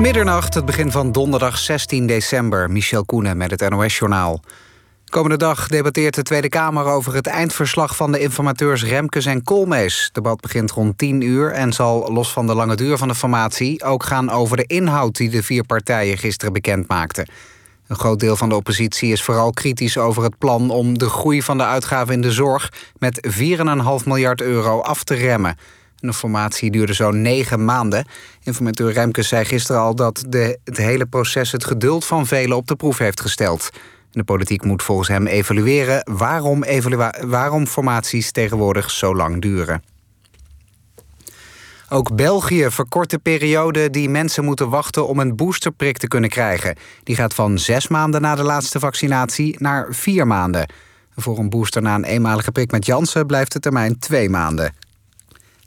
Middernacht, het begin van donderdag 16 december. Michel Koenen met het NOS-journaal. Komende dag debatteert de Tweede Kamer over het eindverslag van de informateurs Remkes en Koolmees. Het debat begint rond 10 uur en zal los van de lange duur van de formatie ook gaan over de inhoud die de vier partijen gisteren bekend maakten. Een groot deel van de oppositie is vooral kritisch over het plan om de groei van de uitgaven in de zorg met 4,5 miljard euro af te remmen. De formatie duurde zo'n negen maanden. Informateur Remkes zei gisteren al dat de, het hele proces het geduld van velen op de proef heeft gesteld. De politiek moet volgens hem evalueren waarom, waarom formaties tegenwoordig zo lang duren. Ook België verkort de periode die mensen moeten wachten om een boosterprik te kunnen krijgen. Die gaat van zes maanden na de laatste vaccinatie naar vier maanden. Voor een booster na een eenmalige prik met Janssen blijft de termijn twee maanden.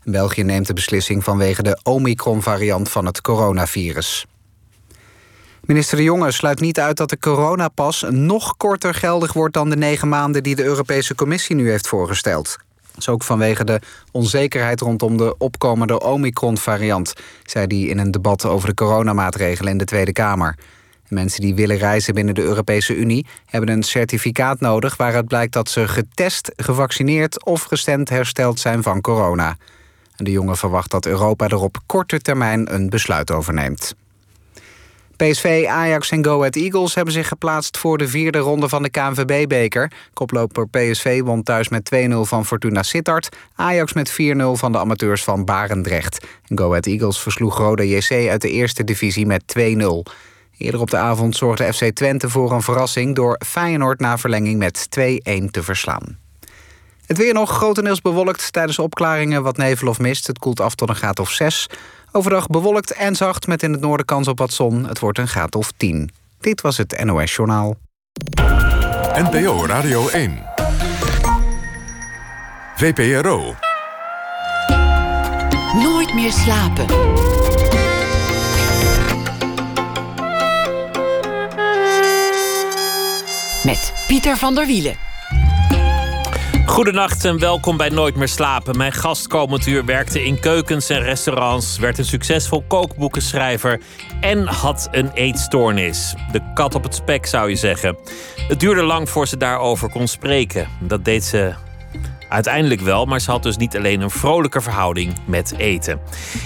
België neemt de beslissing vanwege de Omicron-variant van het coronavirus. Minister De Jonge sluit niet uit dat de coronapas nog korter geldig wordt dan de negen maanden die de Europese Commissie nu heeft voorgesteld. Dat is ook vanwege de onzekerheid rondom de opkomende Omicron-variant, zei hij in een debat over de coronamaatregelen in de Tweede Kamer. Mensen die willen reizen binnen de Europese Unie hebben een certificaat nodig waaruit blijkt dat ze getest, gevaccineerd of gestemd hersteld zijn van corona. De jongen verwacht dat Europa er op korte termijn een besluit over neemt. PSV, Ajax en Go Ahead Eagles hebben zich geplaatst voor de vierde ronde van de KNVB-beker. Koploper PSV won thuis met 2-0 van Fortuna Sittard. Ajax met 4-0 van de amateurs van Barendrecht. En Go Ahead Eagles versloeg Roda JC uit de eerste divisie met 2-0. Eerder op de avond zorgde FC Twente voor een verrassing... door Feyenoord na verlenging met 2-1 te verslaan. Het weer nog grotendeels bewolkt tijdens opklaringen wat nevel of mist. Het koelt af tot een graad of 6. Overdag bewolkt en zacht met in het noorden kans op wat zon. Het wordt een graad of 10. Dit was het NOS Journaal. NPO Radio 1. VPRO. Nooit meer slapen. Met Pieter van der Wielen. Goedenacht en welkom bij Nooit meer slapen. Mijn gast komend uur werkte in keukens en restaurants, werd een succesvol kookboekenschrijver en had een eetstoornis. De kat op het spek zou je zeggen. Het duurde lang voor ze daarover kon spreken. Dat deed ze uiteindelijk wel, maar ze had dus niet alleen een vrolijke verhouding met eten.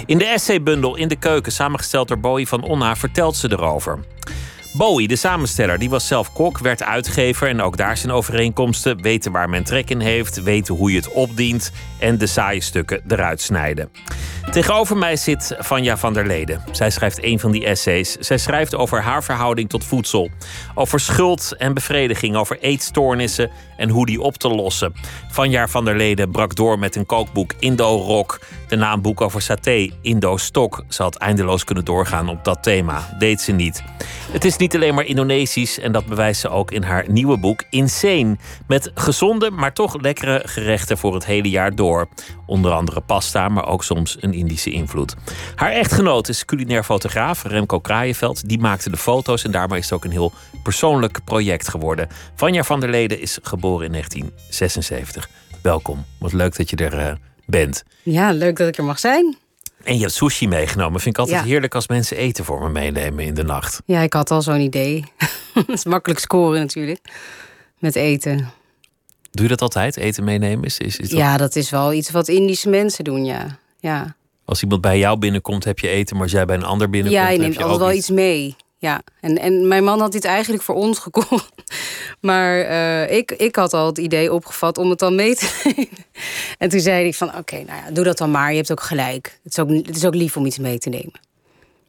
In de essaybundel In de Keuken, samengesteld door Bowie van Onna, vertelt ze erover. Bowie, de samensteller, die was zelf kok, werd uitgever en ook daar zijn overeenkomsten. Weten waar men trek in heeft, weten hoe je het opdient en de saaie stukken eruit snijden. Tegenover mij zit Vanja van der Leden. Zij schrijft een van die essays. Zij schrijft over haar verhouding tot voedsel. Over schuld en bevrediging, over eetstoornissen en hoe die op te lossen. Vanja van der Leden brak door met een kookboek Indo Rock. Daarna een boek over saté, Indo Stok. Ze had eindeloos kunnen doorgaan op dat thema. Deed ze niet. Het is niet alleen maar Indonesisch en dat bewijst ze ook in haar nieuwe boek Insane. Met gezonde, maar toch lekkere gerechten voor het hele jaar door. Onder andere pasta, maar ook soms een Indische invloed. Haar echtgenoot is culinair fotograaf Remco Kraaienveld. Die maakte de foto's en daarmee is het ook een heel persoonlijk project geworden. Vanja van der Leden is geboren in 1976. Welkom. Wat leuk dat je er uh, bent. Ja, leuk dat ik er mag zijn. En je hebt sushi meegenomen. Vind ik altijd ja. heerlijk als mensen eten voor me meenemen in de nacht. Ja, ik had al zo'n idee. dat is makkelijk scoren natuurlijk. Met eten. Doe je dat altijd? Eten meenemen? Is, is, is dat... Ja, dat is wel iets wat Indische mensen doen, ja. ja. Als iemand bij jou binnenkomt, heb je eten. Maar als jij bij een ander binnenkomt, ja, je neemt heb je altijd wel iets mee. Ja, en, en mijn man had dit eigenlijk voor ons gekocht. Maar uh, ik, ik had al het idee opgevat om het dan mee te nemen. En toen zei ik van, oké, okay, nou ja, doe dat dan maar. Je hebt ook gelijk. Het is ook, het is ook lief om iets mee te nemen.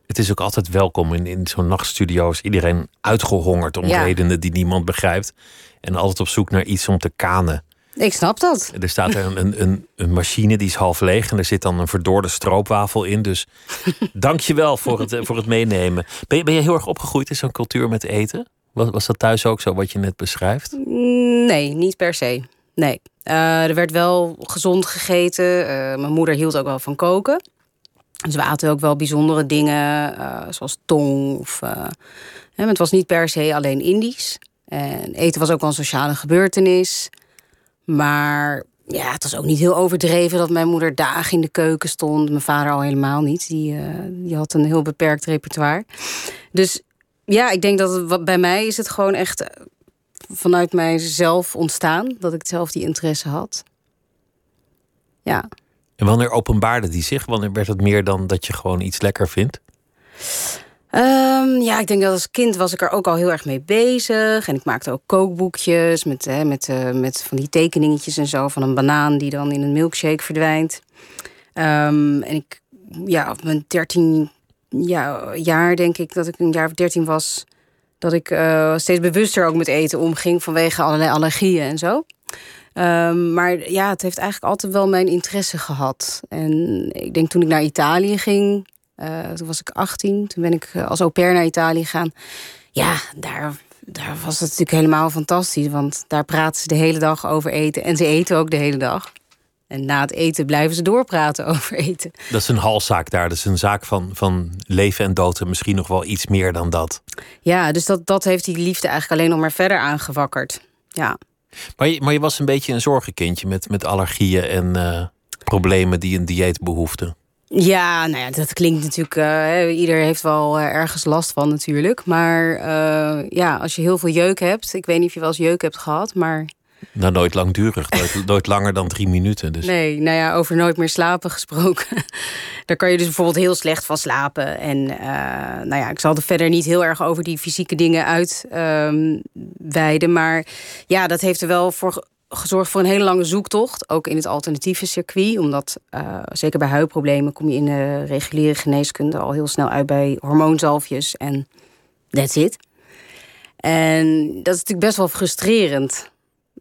Het is ook altijd welkom in, in zo'n nachtstudio. Is iedereen uitgehongerd om ja. redenen die niemand begrijpt. En altijd op zoek naar iets om te kanen. Ik snap dat. Er staat een, een, een machine die is half leeg en er zit dan een verdorde stroopwafel in. Dus dank je wel voor het, voor het meenemen. Ben je, ben je heel erg opgegroeid in zo'n cultuur met eten? Was, was dat thuis ook zo wat je net beschrijft? Nee, niet per se. Nee. Uh, er werd wel gezond gegeten. Uh, mijn moeder hield ook wel van koken. Dus we aten ook wel bijzondere dingen, uh, zoals tong. Of, het was niet per se alleen Indisch. En eten was ook wel een sociale gebeurtenis. Maar ja, het was ook niet heel overdreven dat mijn moeder dagen in de keuken stond. Mijn vader al helemaal niet. Die, uh, die had een heel beperkt repertoire. Dus ja, ik denk dat bij mij is het gewoon echt eh, vanuit mijzelf ontstaan. Dat ik zelf die interesse had. Ja. En wanneer openbaarde die zich? Wanneer werd het meer dan dat je gewoon iets lekker vindt? Um, ja, ik denk dat als kind was ik er ook al heel erg mee bezig. En ik maakte ook kookboekjes met, hè, met, uh, met van die tekeningetjes en zo. Van een banaan die dan in een milkshake verdwijnt. Um, en ik, ja, op mijn dertien ja, jaar denk ik dat ik een jaar of dertien was. Dat ik uh, steeds bewuster ook met eten omging vanwege allerlei allergieën en zo. Um, maar ja, het heeft eigenlijk altijd wel mijn interesse gehad. En ik denk toen ik naar Italië ging, uh, toen was ik 18. Toen ben ik als au pair naar Italië gegaan. Ja, daar, daar was het natuurlijk helemaal fantastisch. Want daar praten ze de hele dag over eten. En ze eten ook de hele dag. En na het eten blijven ze doorpraten over eten. Dat is een halszaak daar. Dat is een zaak van, van leven en dood. En misschien nog wel iets meer dan dat. Ja, dus dat, dat heeft die liefde eigenlijk alleen nog maar verder aangewakkerd. Ja. Maar je, maar je was een beetje een zorgenkindje met, met allergieën en uh, problemen die een dieet behoefden. Ja, nou ja, dat klinkt natuurlijk. Uh, ieder heeft wel uh, ergens last van, natuurlijk. Maar uh, ja, als je heel veel jeuk hebt. Ik weet niet of je wel eens jeuk hebt gehad, maar. Nou, nooit langdurig. Nooit, nooit langer dan drie minuten. Dus. Nee, nou ja, over nooit meer slapen gesproken. Daar kan je dus bijvoorbeeld heel slecht van slapen. En nou ja, ik zal er verder niet heel erg over die fysieke dingen uitweiden. Um, maar ja, dat heeft er wel voor gezorgd voor een hele lange zoektocht, ook in het alternatieve circuit. Omdat, uh, zeker bij huidproblemen, kom je in de reguliere geneeskunde al heel snel uit bij hormoonzalfjes en that's it. En dat is natuurlijk best wel frustrerend.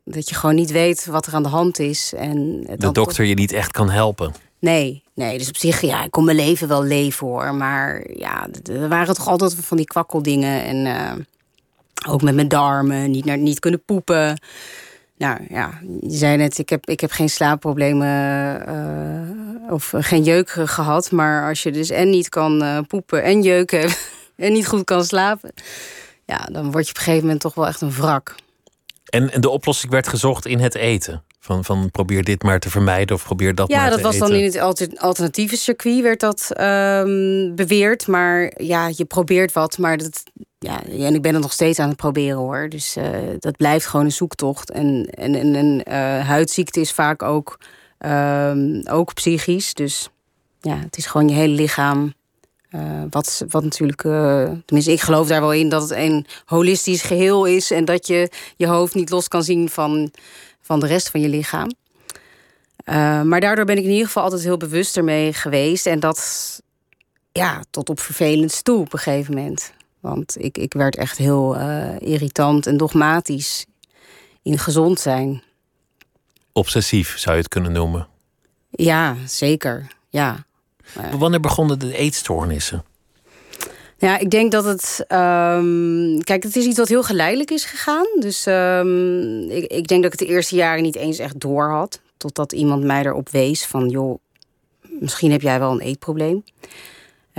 Dat je gewoon niet weet wat er aan de hand is. En de dokter je niet echt kan helpen. Nee, nee, dus op zich, ja, ik kon mijn leven wel leven hoor. Maar ja, er waren toch altijd van die kwakkeldingen. En uh, ook met mijn darmen, niet, naar, niet kunnen poepen. Nou ja, je zei net, ik heb, ik heb geen slaapproblemen uh, of geen jeuk gehad. Maar als je dus en niet kan uh, poepen en jeuk hebt en niet goed kan slapen... ja, dan word je op een gegeven moment toch wel echt een wrak. En, en de oplossing werd gezocht in het eten? Van, van probeer dit maar te vermijden of probeer dat ja, maar te eten. Ja, dat was dan in het alternatieve circuit werd dat um, beweerd. Maar ja, je probeert wat, maar dat, ja, en ik ben het nog steeds aan het proberen hoor. Dus uh, dat blijft gewoon een zoektocht. En, en, en een uh, huidziekte is vaak ook, um, ook psychisch. Dus ja, het is gewoon je hele lichaam. Uh, wat, wat natuurlijk, tenminste, ik geloof daar wel in dat het een holistisch geheel is. En dat je je hoofd niet los kan zien van, van de rest van je lichaam. maar daardoor ben ik in ieder geval altijd heel bewust ermee geweest. En dat ja, tot op vervelend toe op een gegeven moment. Want ik, ik werd echt heel uh, irritant en dogmatisch in gezond zijn. Obsessief zou je het kunnen noemen. Ja, zeker. Ja. Maar wanneer begonnen de eetstoornissen? Ja, ik denk dat het. Um, kijk, het is iets wat heel geleidelijk is gegaan. Dus um, ik, ik denk dat ik het de eerste jaren niet eens echt door had. Totdat iemand mij erop wees van: joh, misschien heb jij wel een eetprobleem.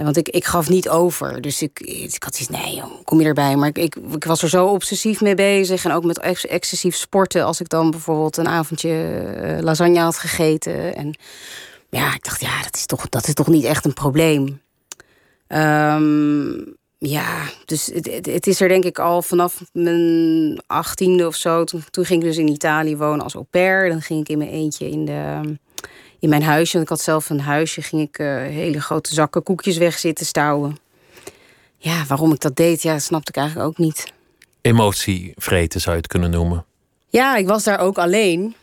Want ik, ik gaf niet over. Dus ik, ik had iets, nee, joh, kom je erbij? Maar ik, ik, was er zo obsessief mee bezig. En ook met ex, excessief sporten. Als ik dan bijvoorbeeld een avondje uh, lasagne had gegeten. En ja, ik dacht, ja, dat is toch, dat is toch niet echt een probleem. Um, ja, dus het, het, het, is er denk ik al vanaf mijn achttiende of zo. Toen, toen ging ik dus in Italië wonen als au pair. Dan ging ik in mijn eentje in de in mijn huisje, want ik had zelf een huisje, ging ik uh, hele grote zakken koekjes weg zitten stouwen. Ja, waarom ik dat deed, ja, snapte ik eigenlijk ook niet. Emotie vreten zou je het kunnen noemen. Ja, ik was daar ook alleen.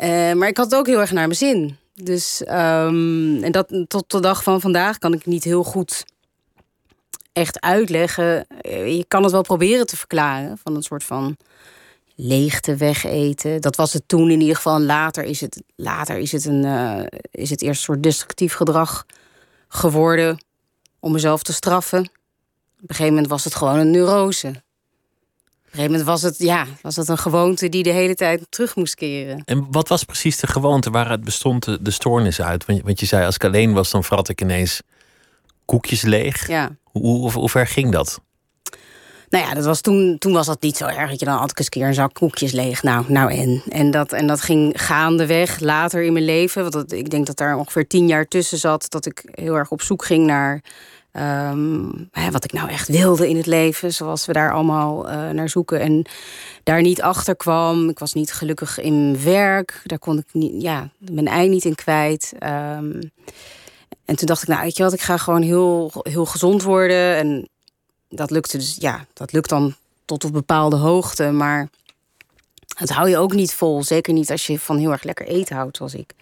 Uh, maar ik had het ook heel erg naar mijn zin. Dus, um, en dat tot de dag van vandaag kan ik niet heel goed echt uitleggen. Je kan het wel proberen te verklaren van een soort van leegte wegeten. Dat was het toen in ieder geval. Later is het, later is het, een, uh, is het eerst een soort destructief gedrag geworden om mezelf te straffen. Op een gegeven moment was het gewoon een neurose. Op een gegeven moment was het, ja, was het een gewoonte die de hele tijd terug moest keren. En wat was precies de gewoonte waaruit bestond de, de stoornis uit? Want, want je zei, als ik alleen was, dan vrat ik ineens koekjes leeg. Ja. Hoe, hoe, hoe ver ging dat? Nou ja, dat was toen, toen was dat niet zo erg. Dat je dan altijd eens keer een zak koekjes leeg. Nou, nou en. En dat, en dat ging gaandeweg later in mijn leven. Want ik denk dat daar ongeveer tien jaar tussen zat. Dat ik heel erg op zoek ging naar um, wat ik nou echt wilde in het leven. Zoals we daar allemaal uh, naar zoeken. En daar niet achter kwam. Ik was niet gelukkig in werk. Daar kon ik niet, ja, mijn ei niet in kwijt. Um, en toen dacht ik, nou, weet je wat, ik ga gewoon heel, heel gezond worden. En dat lukte dus, ja, dat lukt dan tot op bepaalde hoogte. Maar het hou je ook niet vol. Zeker niet als je van heel erg lekker eten houdt, zoals ik.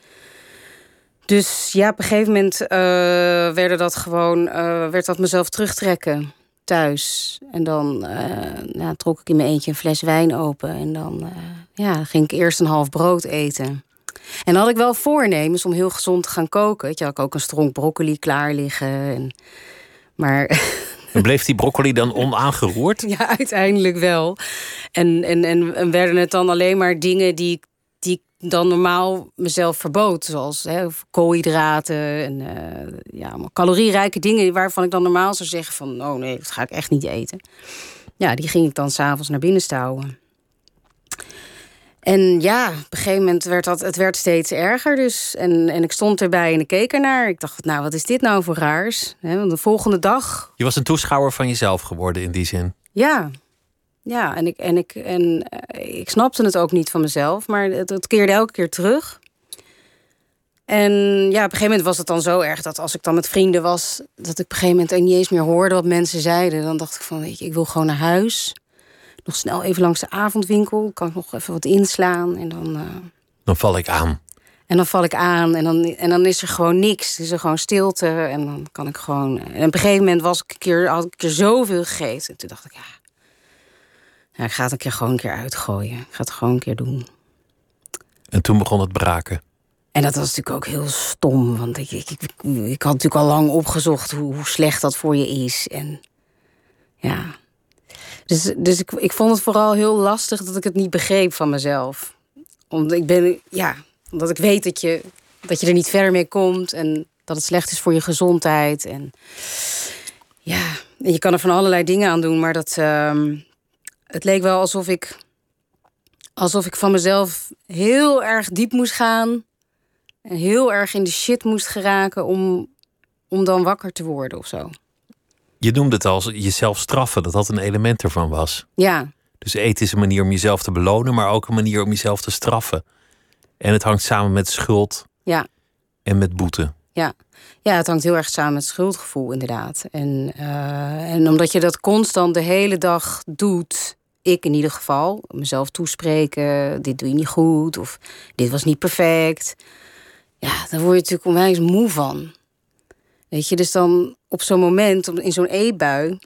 Dus ja, op een gegeven moment uh, werden dat gewoon, uh, werd dat mezelf terugtrekken thuis. En dan uh, nou, trok ik in mijn eentje een fles wijn open. En dan ja, ging ik eerst een half brood eten. En had ik wel voornemens om heel gezond te gaan koken. Je had ook een stronk broccoli klaar liggen. En, maar En bleef die broccoli dan onaangeroerd? Ja, uiteindelijk wel. En, en, en, en werden het dan alleen maar dingen die, die ik dan normaal mezelf verbood. Zoals hè, koolhydraten en uh, ja, calorierijke dingen waarvan ik dan normaal zou zeggen van... oh nee, dat ga ik echt niet eten. Ja, die ging ik dan s'avonds naar binnen stouwen. En ja, op een gegeven moment werd dat, het werd steeds erger. Dus. En, en ik stond erbij en ik keek ernaar. Ik dacht, nou, wat is dit nou voor raars? want de volgende dag. Je was een toeschouwer van jezelf geworden in die zin. Ja, ja en, ik, en, ik, en eh, ik snapte het ook niet van mezelf, maar het, het keerde elke keer terug. En ja, op een gegeven moment was het dan zo erg dat als ik dan met vrienden was, dat ik op een gegeven moment niet eens meer hoorde wat mensen zeiden. Dan dacht ik van, weet je, ik wil gewoon naar huis nog snel even langs de avondwinkel. Kan ik nog even wat inslaan en dan... Uh... Dan val ik aan. En dan val ik aan en dan, en dan is er gewoon niks. Is er gewoon stilte en dan kan ik gewoon... En op een gegeven moment was ik een keer, had ik een keer zoveel gegeten. En toen dacht ik, ja, ja, ik ga het een keer gewoon een keer uitgooien. Ik ga het gewoon een keer doen. En toen begon het braken. En dat was natuurlijk ook heel stom. Want ik, ik, ik, ik had natuurlijk al lang opgezocht hoe, hoe slecht dat voor je is. En ja, dus, dus ik, ik vond het vooral heel lastig dat ik het niet begreep van mezelf. Omdat ik ben, ja, omdat ik weet dat je, dat je er niet verder mee komt en dat het slecht is voor je gezondheid. En ja, je kan er van allerlei dingen aan doen, maar dat, uh, het leek wel alsof ik, alsof ik van mezelf heel erg diep moest gaan en heel erg in de shit moest geraken om, om dan wakker te worden of zo. Je noemde het als jezelf straffen, dat dat een element ervan was. Ja. Dus eten is een manier om jezelf te belonen, maar ook een manier om jezelf te straffen. En het hangt samen met schuld ja. en met boete. Ja. ja, het hangt heel erg samen met schuldgevoel, inderdaad. En, uh, en omdat je dat constant de hele dag doet, ik in ieder geval, mezelf toespreken, dit doe je niet goed of dit was niet perfect. Ja, dan word je natuurlijk onwijs moe van. Weet je, dus dan op zo'n moment, in zo'n e-bui,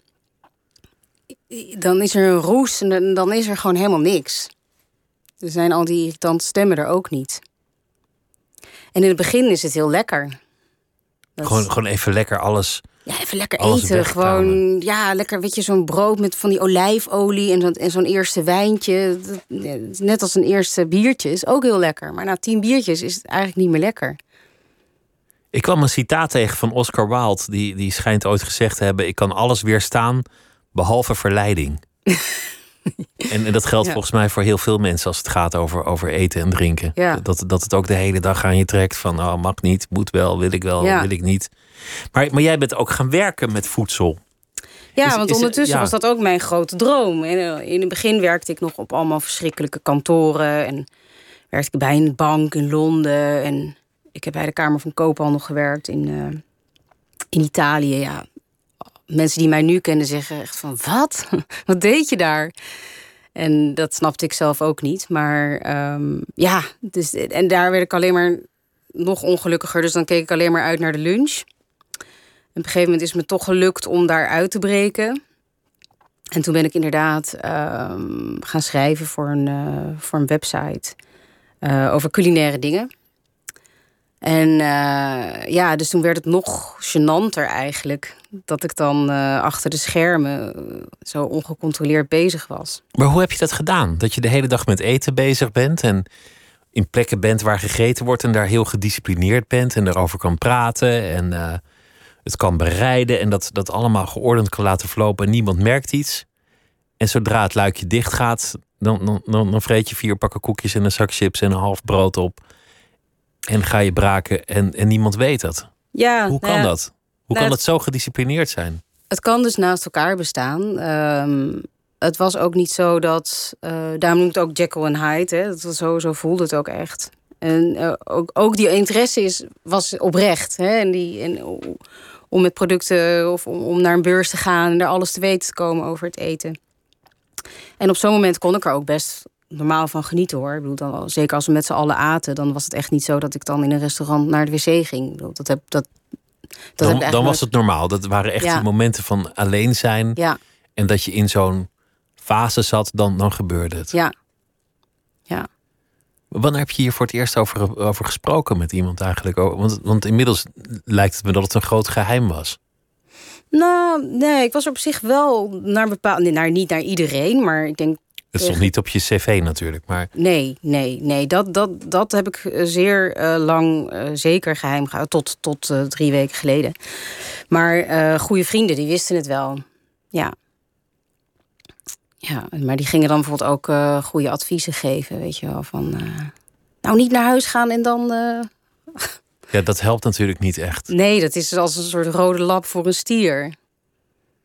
dan is er een roes en dan is er gewoon helemaal niks. Er zijn al die irritante stemmen er ook niet. En in het begin is het heel lekker. gewoon, gewoon even lekker alles. Ja, even lekker eten. Gewoon, ja, lekker, weet je, zo'n brood met van die olijfolie en, en zo'n eerste wijntje. Net als een eerste biertje is ook heel lekker. Maar na tien biertjes is het eigenlijk niet meer lekker. Ik kwam een citaat tegen van Oscar Wilde. Die, die schijnt ooit gezegd te hebben: Ik kan alles weerstaan behalve verleiding. en, en, dat geldt volgens mij voor heel veel mensen als het gaat over, over eten en drinken. Dat, dat het ook de hele dag aan je trekt van oh, mag niet, moet wel, wil ik wel, wil ik niet. Maar, maar jij bent ook gaan werken met voedsel. Ja, want ondertussen was dat ook mijn grote droom. Eh, in het begin werkte ik nog op allemaal verschrikkelijke kantoren. En werkte ik bij een bank in Londen. En ik heb bij de Kamer van Koophandel gewerkt in, uh, in Italië. Ja. Mensen die mij nu kennen zeggen echt van... wat? wat deed je daar? En dat snapte ik zelf ook niet. Maar um, ja, dus, en daar werd ik alleen maar nog ongelukkiger. Dus dan keek ik alleen maar uit naar de lunch. En op een gegeven moment is me toch gelukt om daar uit te breken. En toen ben ik inderdaad um, gaan schrijven voor een, uh, voor een website uh, over culinaire dingen. En uh, ja, dus toen werd het nog gênanter eigenlijk. Dat ik dan uh, achter de schermen uh, zo ongecontroleerd bezig was. Maar hoe heb je dat gedaan? Dat je de hele dag met eten bezig bent en in plekken bent waar gegeten wordt en daar heel gedisciplineerd bent en erover kan praten en het kan bereiden en dat, dat allemaal geordend kan laten verlopen en niemand merkt iets. En zodra het luikje dicht gaat, dan, dan, dan vreet je vier pakken koekjes en een zak chips en een half brood op. En ga je braken en, en niemand weet dat. Ja, Hoe kan nou ja, dat? Hoe nou, kan het- zo gedisciplineerd zijn? Het kan dus naast elkaar bestaan. Ehm, het was ook niet zo dat. eh daarom noemt het ook Jekyll en Hyde. Hè. Dat was zo, zo voelde het ook echt. En eh, ook, ook die interesse is, was oprecht. Hè. En die, en, om met producten of om, om naar een beurs te gaan en er alles te weten te komen over het eten. En op zo'n moment kon ik er ook best normaal van genieten hoor. Ik bedoel, dan, zeker als we met z'n allen aten, dan was het echt niet zo dat ik dan in een restaurant naar de wc ging. Ik bedoel, dat heb, dat, dat Dan, dan was het normaal. Dat waren echt Ja. die momenten van alleen zijn. Ja, En dat je in zo'n fase zat, dan, dan gebeurde het. ja. Ja. Wanneer heb je hier voor het eerst over, over gesproken met iemand eigenlijk? Oh, Want, want inmiddels lijkt het me dat het een groot geheim was. Nou, nee, ik was op zich wel naar bepaald. Nee, naar, niet naar iedereen, maar ik denk. Het stond niet op je cv natuurlijk, maar Nee, nee, nee. Dat, dat, dat heb ik eh, zeer eh, lang eh, zeker geheim gehouden. Tot, tot drie weken geleden. Maar goede vrienden, die wisten het wel. Ja. Ja, maar die gingen dan bijvoorbeeld ook goede adviezen geven. Weet je wel, van. nou, niet naar huis gaan en dan. ja, dat helpt natuurlijk niet echt. Nee, dat is als een soort rode lap voor een stier.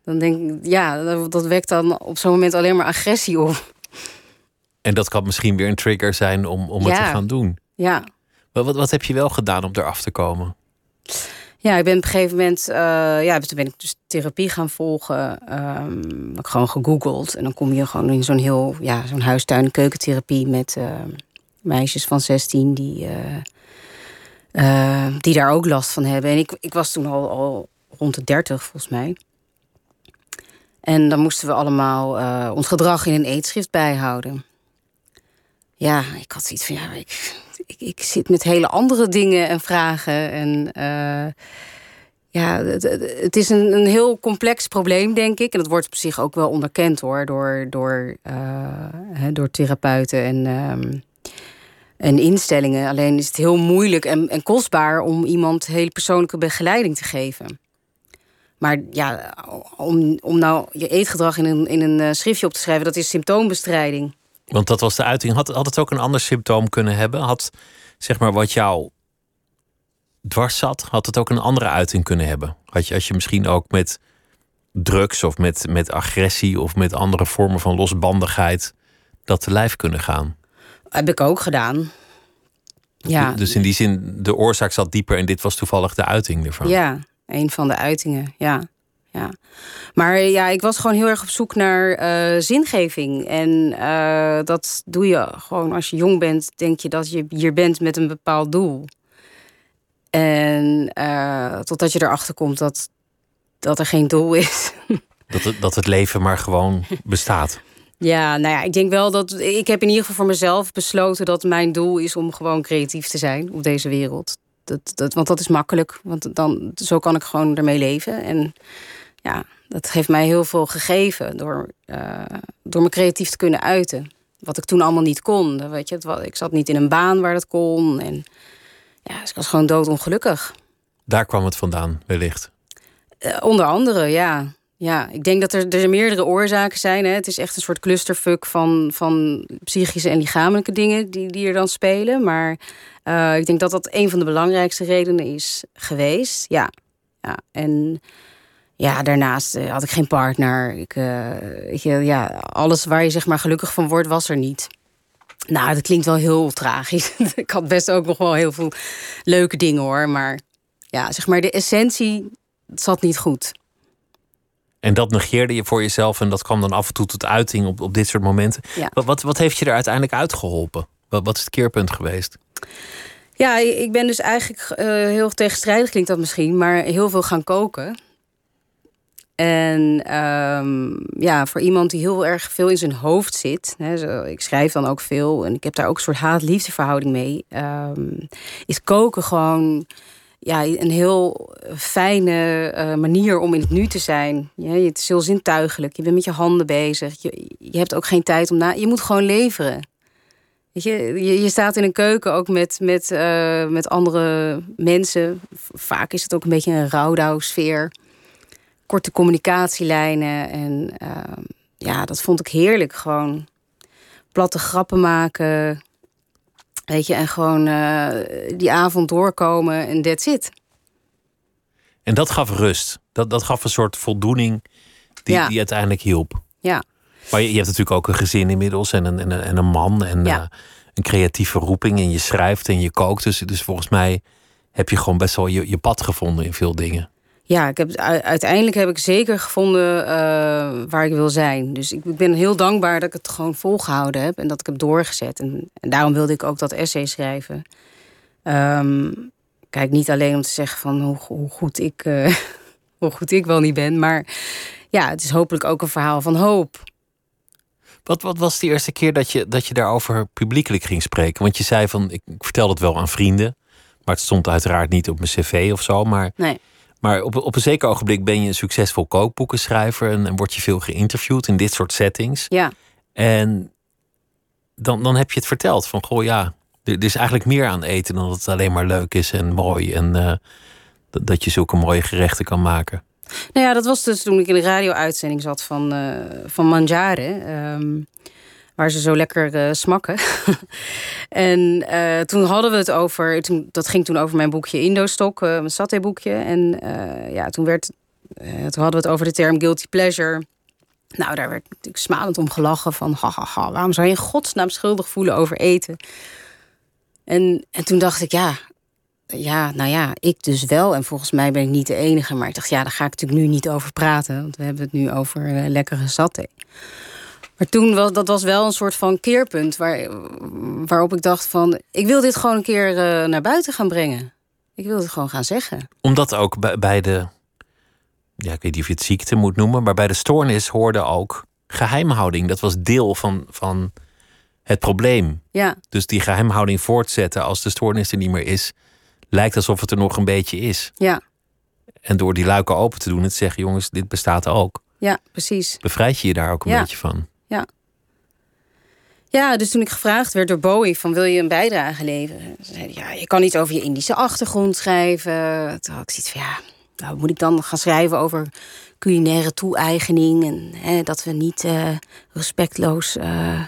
Dan denk ik, ja, dat dat wekt dan op zo'n moment alleen maar agressie op. En dat kan misschien weer een trigger zijn om, om het Ja. te gaan doen. Ja. Wat, wat, wat heb je wel gedaan om eraf te komen? Ja, ik ben op een gegeven moment, eh, ja, toen ben ik dus therapie gaan volgen. Ehm heb ik gewoon gegoogeld. En dan kom je gewoon in zo'n heel, ja, zo'n huistuin- en keukentherapie met eh, meisjes van 16 die, eh, eh, die daar ook last van hebben. En ik, ik was toen al, al rond de 30 volgens mij. En dan moesten we allemaal eh, ons gedrag in een eetschrift bijhouden. Ja, ik had zoiets van, ja, ik, ik, ik zit met hele andere dingen en vragen. En eh, ja, het, is een, een heel complex probleem, denk ik. En dat wordt op zich ook wel onderkend hoor, door, door, eh, door therapeuten en, ehm, en instellingen. Alleen is het heel moeilijk en, en kostbaar om iemand hele persoonlijke begeleiding te geven. Maar ja, om, om nou je eetgedrag in een, in een eh, schriftje op te schrijven, dat is symptoombestrijding. Want dat was de uiting. Had, had het ook een ander symptoom kunnen hebben? Had zeg maar wat jou dwars zat, had het ook een andere uiting kunnen hebben? Had je, als je misschien ook met drugs of met, met agressie of met andere vormen van losbandigheid dat te lijf kunnen gaan? Heb ik ook gedaan. Ja, Dus in die zin, de oorzaak zat dieper en dit was toevallig de uiting ervan. Ja, een van de uitingen, ja. Ja. Maar ja, ik was gewoon heel erg op zoek naar eh, zingeving. En eh, dat doe je gewoon als je jong bent, denk je dat je hier bent met een bepaald doel. En eh, totdat je erachter komt dat, dat er geen doel is. Dat, het, dat het leven maar gewoon bestaat. Ja, nou ja, ik denk wel dat. Ik heb in ieder geval voor mezelf besloten dat mijn doel is om gewoon creatief te zijn op deze wereld. Dat, dat, want dat is makkelijk, want dan, zo kan ik gewoon ermee leven. En ja, dat heeft mij heel veel gegeven door, eh, door me creatief te kunnen uiten. Wat ik toen allemaal niet kon. Weet je, het ik zat niet in een baan waar dat kon. En ja, dus ik was gewoon doodongelukkig. Daar kwam het vandaan, wellicht. Eh, onder andere, ja. Ja, ik denk dat er, er meerdere oorzaken zijn. Hè. Het is echt een soort clusterfuck van, van psychische en lichamelijke dingen die, die er dan spelen. Maar eh, ik denk dat dat een van de belangrijkste redenen is geweest. Ja, ja. en ja, daarnaast eh, had ik geen partner. Ik, eh, weet je, ja, alles waar je zeg maar gelukkig van wordt, was er niet. Nou, dat klinkt wel heel tragisch. ik had best ook nog wel heel veel leuke dingen hoor. Maar ja, zeg maar, de essentie zat niet goed. En dat negeerde je voor jezelf en dat kwam dan af en toe tot uiting op, op dit soort momenten. Ja. Wat, wat, wat heeft je er uiteindelijk uitgeholpen? Wat, wat is het keerpunt geweest? Ja, ik ben dus eigenlijk eh, heel tegenstrijdig klinkt dat misschien, maar heel veel gaan koken. En ehm, ja, voor iemand die heel erg veel in zijn hoofd zit, hè, zo, ik schrijf dan ook veel en ik heb daar ook een soort haat-liefdeverhouding mee, ehm, is koken gewoon ja, een heel fijne eh, manier om in het nu te zijn. Ja, het is heel zintuigelijk, je bent met je handen bezig, je, je hebt ook geen tijd om na, je moet gewoon leveren. Je, je, je staat in een keuken ook met, met, eh, met andere mensen. Vaak is het ook een beetje een rouwdouw-sfeer. Korte communicatielijnen. En ehm, ja, dat vond ik heerlijk. Gewoon platte grappen maken. Weet je, en gewoon uh, die avond doorkomen en that's it. En dat gaf rust. Dat, dat gaf een soort voldoening die, Ja. die uiteindelijk hielp. Ja, Maar je, je hebt natuurlijk ook een gezin inmiddels en een, en een, en een man en Ja. eh, een creatieve roeping. En je schrijft en je kookt. Dus, dus volgens mij heb je gewoon best wel je, je pad gevonden in veel dingen. Ja ik heb, uiteindelijk heb ik zeker gevonden eh, waar ik wil zijn. Dus ik ben heel dankbaar dat ik het gewoon volgehouden heb en dat ik heb doorgezet. En, en daarom wilde ik ook dat essay schrijven. Ehm, kijk, niet alleen om te zeggen van hoe, hoe, goed ik, eh, hoe goed ik wel niet ben, maar ja, het is hopelijk ook een verhaal van hoop. Wat, wat was de eerste keer dat je, dat je daarover publiekelijk ging spreken? Want je zei van, ik, ik vertel het wel aan vrienden. Maar het stond uiteraard niet op mijn cv of zo. Maar, Nee. Maar op, op een zeker ogenblik ben je een succesvol kookboekenschrijver. En, en word je veel geïnterviewd in dit soort settings. Ja, En dan, dan heb je het verteld van, goh ja, er, er is eigenlijk meer aan eten dan dat het alleen maar leuk is en mooi. En eh, dat, dat je zulke mooie gerechten kan maken. Nou ja, dat was dus toen ik in de radio-uitzending zat van, eh van Mangiare. ehm, waar ze zo lekker eh, smakken. en eh, toen hadden we het over... Toen, dat ging toen over mijn boekje Indostok, eh mijn satéboekje. En ja, toen, werd, toen hadden we het over de term guilty pleasure. Nou, daar werd natuurlijk smalend om gelachen van... Hahaha, waarom zou je in godsnaam schuldig voelen over eten? En, en toen dacht ik, ja, ja, nou ja, ik dus wel. En volgens mij ben ik niet de enige. Maar ik dacht, ja, daar ga ik natuurlijk nu niet over praten. Want we hebben het nu over lekkere saté. Maar toen was dat was wel een soort van keerpunt. Waar, waarop ik dacht van, ik wil dit gewoon een keer eh, naar buiten gaan brengen. Ik wil het gewoon gaan zeggen. Omdat ook bij, bij de, ja, ik weet niet of je het ziekte moet noemen, maar bij de stoornis hoorde ook geheimhouding. Dat was deel van, van het probleem. Ja, Dus die geheimhouding voortzetten als de stoornis er niet meer is, lijkt alsof het er nog een beetje is. ja, En door die luiken open te doen, het zeggen, jongens, dit bestaat ook. ja, precies. Bevrijd je je daar ook een Ja. beetje van. Ja, dus toen ik gevraagd werd door Bowie van wil je een bijdrage leveren? Ze ja, je kan niet over je Indische achtergrond schrijven. Toen had ik zoiets van ja, nou moet ik dan gaan schrijven over culinaire toe-eigening en hè, dat we niet eh, respectloos eh,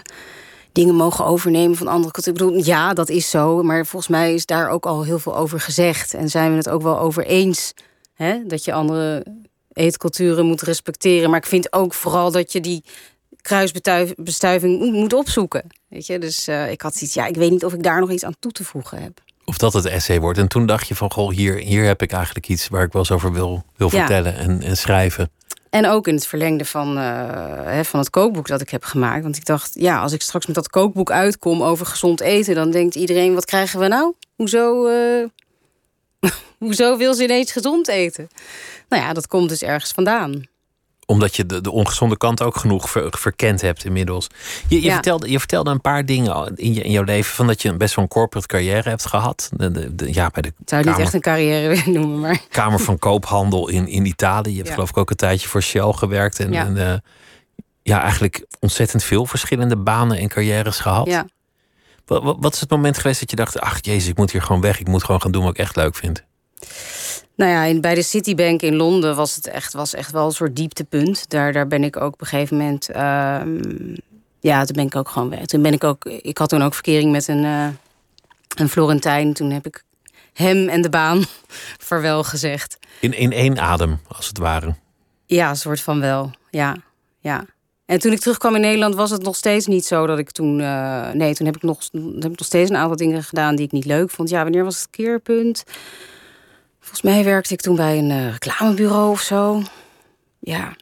dingen mogen overnemen van andere culturen. Ik bedoel, ja, dat is zo, maar volgens mij is daar ook al heel veel over gezegd en zijn we het ook wel over eens hè, dat je andere eetculturen moet respecteren. Maar ik vind ook vooral dat je die kruisbestuiving moet- opzoeken. Weet je, dus eh, ik had zoiets, ja, ik weet niet of ik daar nog iets aan toe te voegen heb. Of dat het essay wordt. En toen dacht je van, goh, hier, hier heb ik eigenlijk iets waar ik wel eens over wil, wil Ja. vertellen en, en schrijven. En ook in het verlengde van, eh, hè, van het kookboek dat ik heb gemaakt. Want ik dacht, ja, als ik straks met dat kookboek uitkom over gezond eten, dan denkt iedereen, wat krijgen we nou? Hoezo, eh, hoezo wil ze ineens gezond eten? Nou ja, dat komt dus ergens vandaan. Omdat je de, de ongezonde kant ook genoeg ver- verkend hebt inmiddels. Je, je, Ja. vertelde, je vertelde een paar dingen in, je, in jouw leven. Van dat je best wel een corporate carrière hebt gehad. De, de, de- ja, bij de Ik zou het niet echt een carrière willen noemen, maar Kamer van Koophandel in, in Italië. Je hebt Ja. geloof ik ook een tijdje voor Shell gewerkt. En, Ja. en, eh, ja, eigenlijk ontzettend veel verschillende banen en carrières gehad. ja. Wat, wat, wat is het moment geweest dat je dacht... ach jezus, ik moet hier gewoon weg. Ik moet gewoon gaan doen wat ik echt leuk vind. Nou ja, in, bij de Citibank in Londen was het echt, was echt wel een soort dieptepunt. Daar, daar ben ik ook op een gegeven moment. ehm, ja, toen ben ik ook gewoon weg. Toen ben ik ook. Ik had toen ook verkering met een, eh, een Florentijn. Toen heb ik hem en de baan vaarwel gezegd. In, in één adem, als het ware. Ja, een soort van wel. Ja, ja. En toen ik terugkwam in Nederland was het nog steeds niet zo dat ik toen. eh, nee, toen heb ik, nog, heb ik nog steeds een aantal dingen gedaan die ik niet leuk vond. Ja, wanneer was het keerpunt? Volgens mij werkte ik toen bij een eh, reclamebureau of zo. Ja.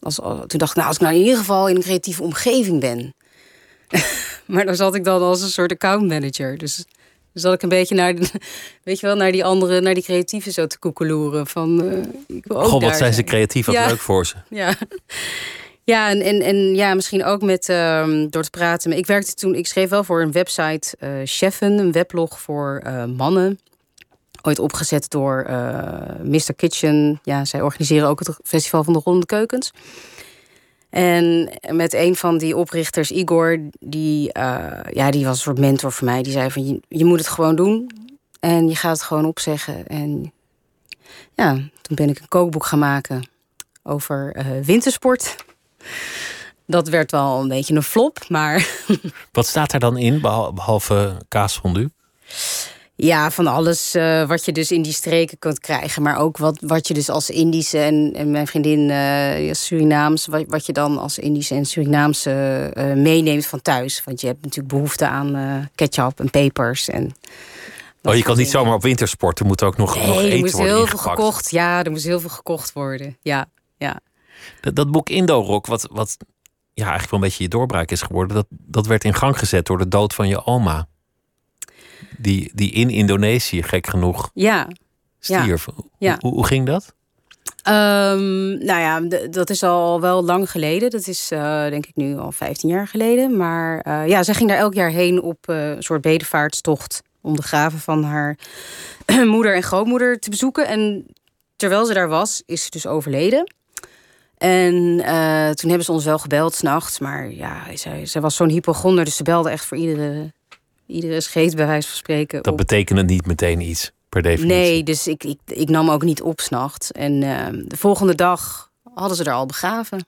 Als, toen dacht ik, nou, als ik nou in ieder geval in een creatieve omgeving ben. maar dan zat ik dan als een soort accountmanager. Dus, dus zat ik een beetje naar, de, weet je wel, naar die andere, naar die creatieven zo te koekeloeren. Van, eh, ik wil ook wat zijn ze creatief, wat Ja. leuk voor ze. Ja. Ja, en, en, en ja, misschien ook met ehm, door te praten. Maar Ik werkte toen, ik schreef wel voor een website eh Cheffen, een weblog voor eh, mannen. Ooit opgezet door eh Mr. Kitchen. Ja, zij organiseren ook het festival van de Ronde Keukens. En met een van die oprichters, Igor, die, eh, ja, die was een soort mentor voor mij. Die zei van, je, je moet het gewoon doen. En je gaat het gewoon opzeggen. En ja, toen ben ik een kookboek gaan maken over eh, wintersport. dat werd wel een beetje een flop, maar... Wat staat er dan in, behalve kaasfondue? Ja, van alles uh, wat je dus in die streken kunt krijgen. Maar ook wat, wat je dus als Indische en, en mijn vriendin uh, Surinaams... Wat, wat je dan als Indische en Surinaamse uh, meeneemt van thuis. Want je hebt natuurlijk behoefte aan ketchup en pepers. En oh, je kan niet zomaar op wintersport. Er moet ook nog, nee, nog eten er moest worden heel ingepakt. veel gekocht. Ja, er moest heel veel gekocht worden. Ja, ja. Dat, dat boek Indo-Rock, wat, wat ja, eigenlijk wel een beetje je doorbraak is geworden... Dat, dat werd in gang gezet door de dood van je oma die, die in Indonesië, gek genoeg, ja. stierf. Ja. Hoe, hoe, ging dat? Um, nou ja, dat is al wel lang geleden. Dat is uh, denk ik nu al 15 jaar geleden. Maar uh, ja, zij ging daar elk jaar heen op uh, een soort bedevaartstocht... om de graven van haar moeder en grootmoeder te bezoeken. En terwijl ze daar was, is ze dus overleden. En toen hebben ze ons wel gebeld s'nachts. Maar ja, zij, zij was zo'n hypochonder, dus ze belde echt voor iedere iedere scheet bij wijze van spreken. Dat op. betekende niet meteen iets, per definitie. Nee, dus ik, ik, ik nam ook niet op s'nachts. En uh, de volgende dag hadden ze er al begraven.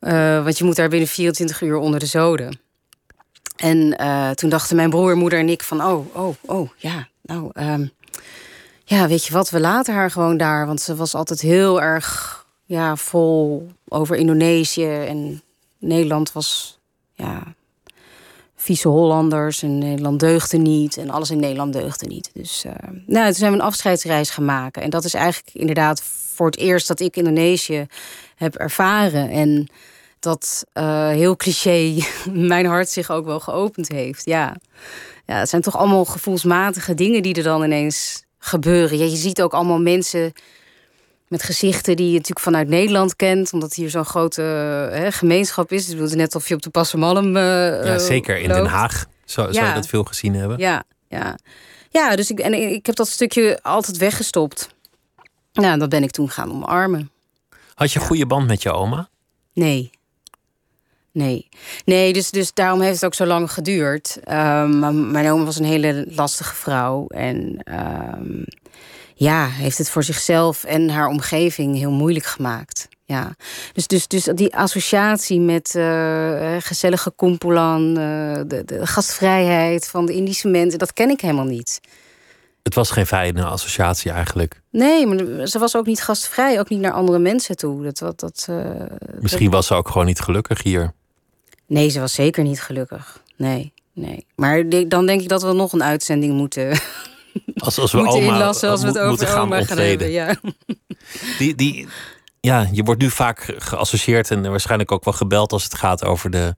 Uh, want je moet daar binnen 24 uur onder de zoden. En uh, toen dachten mijn broer, moeder en ik van... oh, oh, oh, ja, nou... Um, ja, weet je wat, we laten haar gewoon daar. Want ze was altijd heel erg ja, vol over Indonesië. En Nederland was... ja, vieze Hollanders en Nederland deugde niet en alles in Nederland deugde niet. Dus uh, nou, toen zijn we een afscheidsreis gaan maken. En dat is eigenlijk inderdaad voor het eerst dat ik Indonesië heb ervaren. En dat uh, heel cliché mijn hart zich ook wel geopend heeft. Ja. ja, het zijn toch allemaal gevoelsmatige dingen die er dan ineens gebeuren. Ja, je ziet ook allemaal mensen met gezichten die je natuurlijk vanuit Nederland kent, omdat hier zo'n grote hè, gemeenschap is. Dus het is net of je op de Passemalm. Uh, ja, zeker in loopt. Den Haag zou, ja. zou je dat veel gezien hebben. Ja, ja. ja dus ik, en ik heb dat stukje altijd weggestopt. Nou, dat ben ik toen gaan omarmen. Had je een goede band met je oma? Nee. Nee, nee dus, dus daarom heeft het ook zo lang geduurd. Um, mijn oma was een hele lastige vrouw. En um, ja, heeft het voor zichzelf en haar omgeving heel moeilijk gemaakt. Ja. Dus, dus, dus die associatie met uh, gezellige kumpulan, uh, de, de gastvrijheid van de Indische mensen, dat ken ik helemaal niet. Het was geen fijne associatie eigenlijk. Nee, maar ze was ook niet gastvrij, ook niet naar andere mensen toe. Dat, dat, dat, uh, Misschien dat... was ze ook gewoon niet gelukkig hier. Nee, ze was zeker niet gelukkig. Nee, nee. Maar dan denk ik dat we nog een uitzending moeten als, als we moeten oma, inlassen als we het over gaan oma gaan hebben. Ja. Die, die, ja, je wordt nu vaak geassocieerd en waarschijnlijk ook wel gebeld als het gaat over de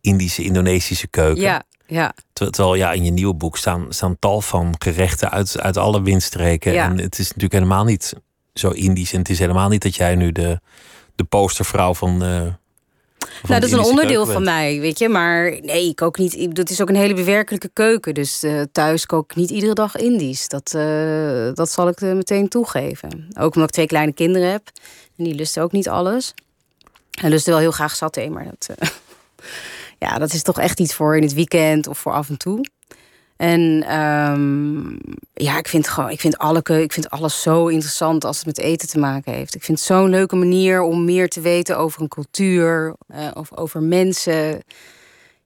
Indische, Indonesische keuken. Ja, ja. Terwijl ja, in je nieuwe boek staan, staan tal van gerechten uit, uit alle windstreken. Ja. En het is natuurlijk helemaal niet zo Indisch. En het is helemaal niet dat jij nu de, de postervrouw van. Uh, nou, dat is een onderdeel van mij, weet je. Maar nee, ik kook niet. Dat is ook een hele bewerkelijke keuken. Dus uh, thuis kook ik niet iedere dag Indisch. Dat, uh, dat zal ik meteen toegeven. Ook omdat ik twee kleine kinderen heb. En die lusten ook niet alles. En lusten wel heel graag saté, maar dat, uh, ja, dat is toch echt iets voor in het weekend of voor af en toe. En um, ja, ik vind, gewoon, ik, vind alle, ik vind alles zo interessant als het met eten te maken heeft. Ik vind het zo'n leuke manier om meer te weten over een cultuur, uh, of over mensen.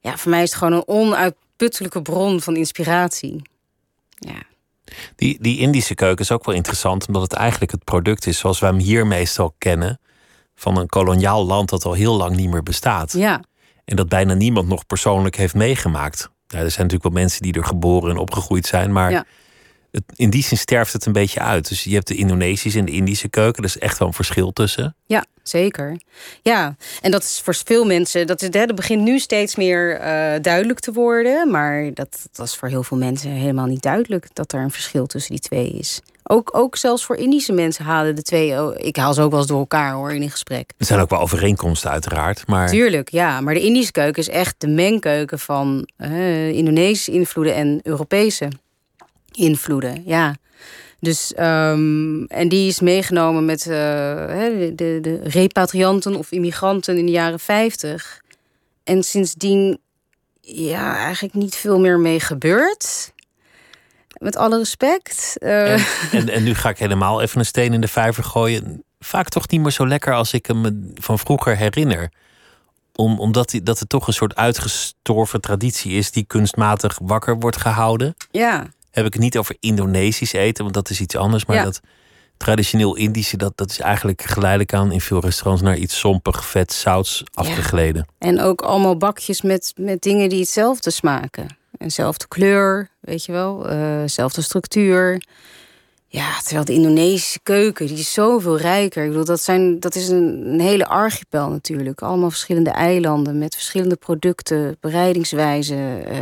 Ja, voor mij is het gewoon een onuitputtelijke bron van inspiratie. Ja. Die, die Indische keuken is ook wel interessant, omdat het eigenlijk het product is zoals we hem hier meestal kennen. Van een koloniaal land dat al heel lang niet meer bestaat. Ja. En dat bijna niemand nog persoonlijk heeft meegemaakt. Ja, er zijn natuurlijk wel mensen die er geboren en opgegroeid zijn, maar ja. het, in die zin sterft het een beetje uit. Dus je hebt de Indonesische en de Indische keuken, er is echt wel een verschil tussen. Ja, zeker. Ja, en dat is voor veel mensen, dat, is, dat begint nu steeds meer uh, duidelijk te worden, maar dat, dat is voor heel veel mensen helemaal niet duidelijk dat er een verschil tussen die twee is. Ook, ook zelfs voor Indische mensen halen de twee. Oh, ik haal ze ook wel eens door elkaar hoor in een gesprek. Er zijn ook wel overeenkomsten, uiteraard. Maar... Tuurlijk, ja. Maar de Indische keuken is echt de mengkeuken van uh, Indonesische invloeden en Europese invloeden. Ja. Dus, um, en die is meegenomen met uh, de, de, de repatrianten of immigranten in de jaren 50. En sindsdien, ja, eigenlijk niet veel meer mee gebeurd met alle respect. Uh... En, en, en, nu ga ik helemaal even een steen in de vijver gooien. Vaak toch niet meer zo lekker als ik hem van vroeger herinner. om, omdat die, dat het toch een soort uitgestorven traditie is die kunstmatig wakker wordt gehouden. Ja. Heb ik het niet over Indonesisch eten, want dat is iets anders. Maar Ja. dat traditioneel Indische, dat, dat is eigenlijk geleidelijk aan in veel restaurants naar iets sompig, vet, zouts afgegleden. En ook allemaal bakjes met, met dingen die hetzelfde smaken. Eenzelfde kleur, weet je wel. eh zelfde structuur. Ja, terwijl de Indonesische keuken, die is zoveel rijker. Ik bedoel, dat, zijn, dat is een, een hele archipel natuurlijk. Allemaal verschillende eilanden met verschillende producten, bereidingswijzen. eh.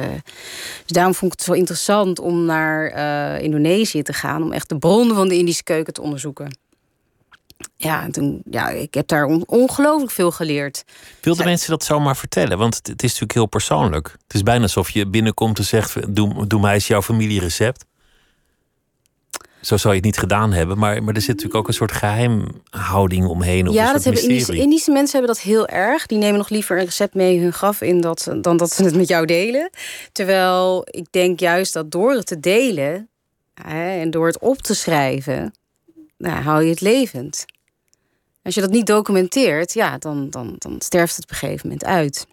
dus daarom vond ik het zo interessant om naar eh, Indonesië te gaan... om echt de bronnen van de Indische keuken te onderzoeken. Ja, en toen, ja ik heb daar on- ongelooflijk veel geleerd. Wilden mensen dat zomaar vertellen? Want het, het is natuurlijk heel persoonlijk. Het is bijna alsof je binnenkomt en zegt: Doe, doe mij eens jouw familierecept. Zo zou je het niet gedaan hebben, maar, maar er zit natuurlijk ook een soort geheimhouding omheen. Of ja, dat hebben. Indische mensen hebben dat heel erg. Die nemen nog liever een recept mee hun graf in dat, dan dat ze het met jou delen. Terwijl ik denk juist dat door het te delen hè, en door het op te schrijven, nou, hou je het levend. Als je dat niet documenteert, ja, dan, dan, dan sterft het op een gegeven moment uit.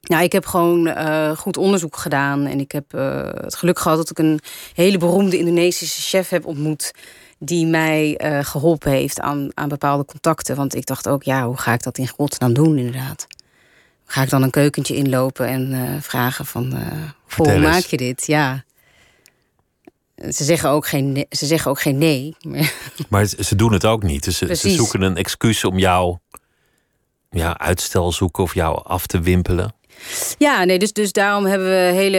Nou, ik heb gewoon eh, goed onderzoek gedaan. En ik heb eh, het geluk gehad dat ik een hele beroemde Indonesische chef heb ontmoet. Die mij eh, geholpen heeft aan, aan bepaalde contacten. Want ik dacht ook, ja, hoe ga ik dat in godsnaam doen, inderdaad? Ga ik dan een keukentje inlopen en vragen van... eh, "Goh, Vertel hoe maak je dit? Ja. Ze zeggen ook geen nee. Ze zeggen ook geen nee. Maar ze doen het ook niet. Dus ze, ze zoeken een excuus om jou ja, uitstel zoeken of jou af te wimpelen. Ja, nee, dus, dus daarom hebben we hele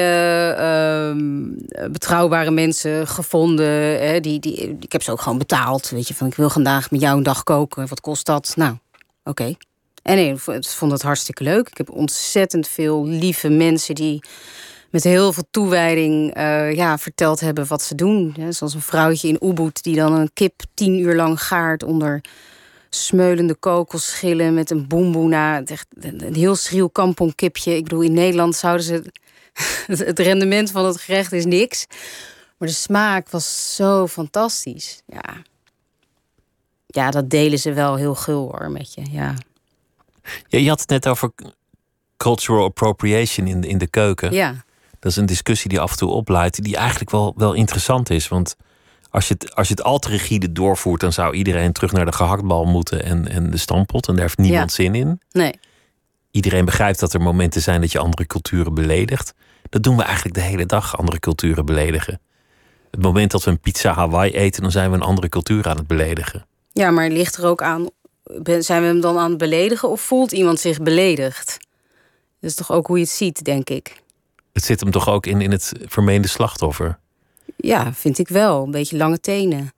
ehm, betrouwbare mensen gevonden. Hè, die, die, ik heb ze ook gewoon betaald. Weet je, van ik wil vandaag met jou een dag koken. Wat kost dat? Nou, oké. En nee, ik vond- ik vond het hartstikke leuk. Ik heb ontzettend veel lieve mensen die met heel veel toewijding eh, ja, verteld hebben wat ze doen. Hè, zoals een vrouwtje in Ubud die dan een kip tien uur lang gaart onder smeulende kokosschillen met een boemboena. Echt Een heel schriel kamponkipje. Ik bedoel, in Nederland zouden ze... Het rendement van het gerecht is niks. Maar de smaak was zo fantastisch. Ja, ja dat delen ze wel heel gul hoor met je. Ja, Ja, je had het net over cultural appropriation in de, in de keuken. ja. Dat is een discussie die af en toe opleidt, die eigenlijk wel, wel interessant is. Want als je, het, als je het al te rigide doorvoert, dan zou iedereen terug naar de gehaktbal moeten en, en de stampot. En daar heeft niemand zin in. nee. Iedereen begrijpt dat er momenten zijn dat je andere culturen beledigt. Dat doen we eigenlijk de hele dag, andere culturen beledigen. Het moment dat we een pizza Hawaii eten, dan zijn we een andere cultuur aan het beledigen. Ja, maar ligt er ook aan... Zijn we hem dan aan het beledigen of voelt iemand zich beledigd? Dat is toch ook hoe je het ziet, denk ik. Het zit hem toch ook in, in het vermeende slachtoffer. Ja, vind ik wel. Een beetje lange tenen.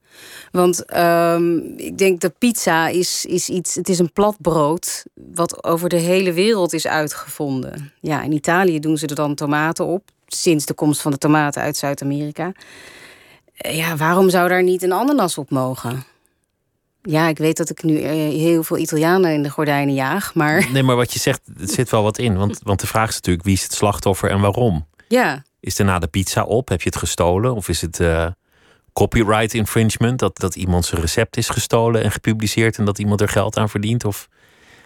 Want ehm, ik denk dat pizza is, is iets. Het is een plat brood. wat over de hele wereld is uitgevonden. Ja, in Italië doen ze er dan tomaten op. Sinds de komst van de tomaten uit Zuid-Amerika. Eh, Ja, waarom zou daar niet een ananas op mogen? Ja, ik weet dat ik nu eh, heel veel Italianen in de gordijnen jaag. Maar Nee, maar wat je zegt, het zit wel wat in. Want, want de vraag is natuurlijk, wie is het slachtoffer en waarom? ja, Is daarna de pizza op? Heb je het gestolen? Of is het eh, copyright infringement? Dat, dat iemand zijn recept is gestolen en gepubliceerd en dat iemand er geld aan verdient? Of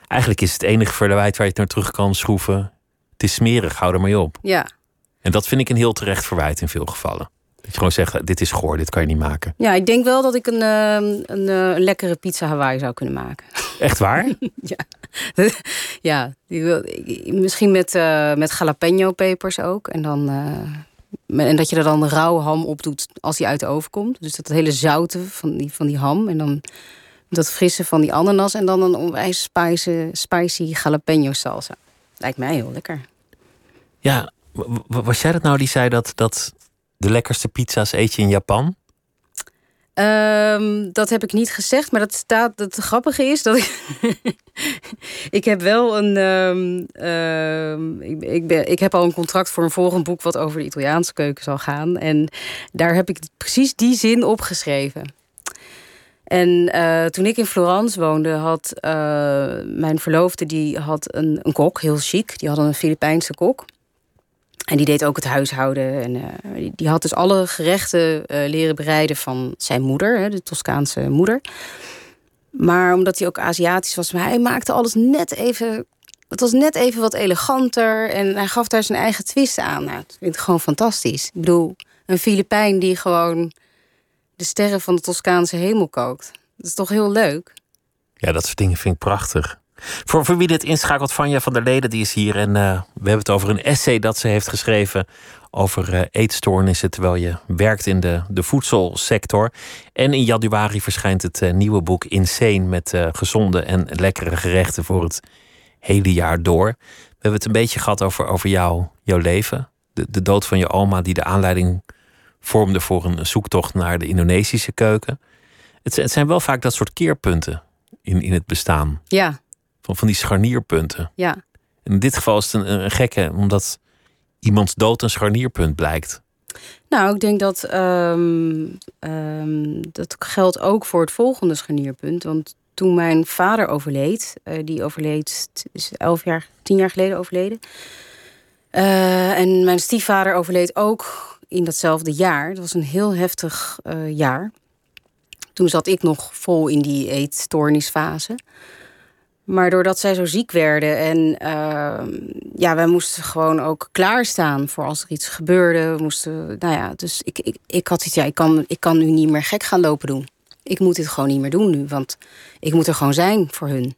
eigenlijk is het enige verwijt waar je het naar terug kan schroeven. Het is smerig, hou er mee op. ja. En dat vind ik een heel terecht verwijt in veel gevallen. Dat je gewoon zegt, dit is goor, dit kan je niet maken. ja, ik denk wel dat ik een, ehm, een, eh, een lekkere pizza Hawaii zou kunnen maken. Echt waar? ja, wil, misschien met, eh met jalapeno pepers ook. En, dan, eh, en dat je er dan rauwe ham op doet als die uit de oven komt. Dus dat hele zoute van die, van die ham. En dan dat frisse van die ananas. En dan een onwijs spicy, spicy jalapeno salsa. Lijkt mij heel lekker. Ja, was jij dat nou die zei dat, dat de lekkerste pizza's eet je in Japan? Ehm, dat heb ik niet gezegd, maar dat staat. Het grappige is dat ik. ik heb wel een. ehm, ehm, ik, ik, ben, ik heb al een contract voor een volgend boek. wat over de Italiaanse keuken zal gaan. En daar heb ik precies die zin opgeschreven. En eh, toen ik in Florence woonde, had eh, mijn verloofde die had een, een kok, heel chic. Die had een Filipijnse kok. En die deed ook het huishouden. En eh, die- had dus alle gerechten eh, leren bereiden van zijn moeder, hè, de Toscaanse moeder. Maar omdat hij ook Aziatisch was, maar hij maakte alles net even het was net even wat eleganter. En hij gaf daar zijn eigen twist aan. Nou, dat vind ik gewoon fantastisch. Ik bedoel, een Filipijn die gewoon de sterren van de Toscaanse hemel kookt. Dat is toch heel leuk? Ja, dat soort dingen vind ik prachtig. Voor, wie dit inschakelt, Vanja van der Leden, die is hier. En uh, we hebben het over een essay dat ze heeft geschreven over uh, eetstoornissen terwijl je werkt in de, de voedselsector. En in januari verschijnt het uh, nieuwe boek Insane met gezonde en lekkere gerechten voor het hele jaar door. We hebben het een beetje gehad over, over jou, jouw leven. De, de dood van je oma die de aanleiding vormde voor een zoektocht naar de Indonesische keuken. Het, het zijn wel vaak dat soort keerpunten in, in het bestaan. Ja. Van, van die scharnierpunten. Ja. In dit geval is het een, een gekke, omdat iemands dood een scharnierpunt blijkt. Nou, ik denk dat um, um, dat geldt ook voor het volgende scharnierpunt. Want toen mijn vader overleed, uh, die overleed, is elf jaar, tien jaar geleden overleden. Uh, en mijn stiefvader overleed ook in datzelfde jaar. Dat was een heel heftig uh, jaar. Toen zat ik nog vol in die eetstoornisfase. Maar doordat zij zo ziek werden en uh, ja, wij moesten gewoon ook klaarstaan voor als er iets gebeurde. Moesten, nou ja, dus ik, ik, ik had iets, ja, ik kan, ik kan nu niet meer gek gaan lopen doen. Ik moet dit gewoon niet meer doen nu, want ik moet er gewoon zijn voor hun.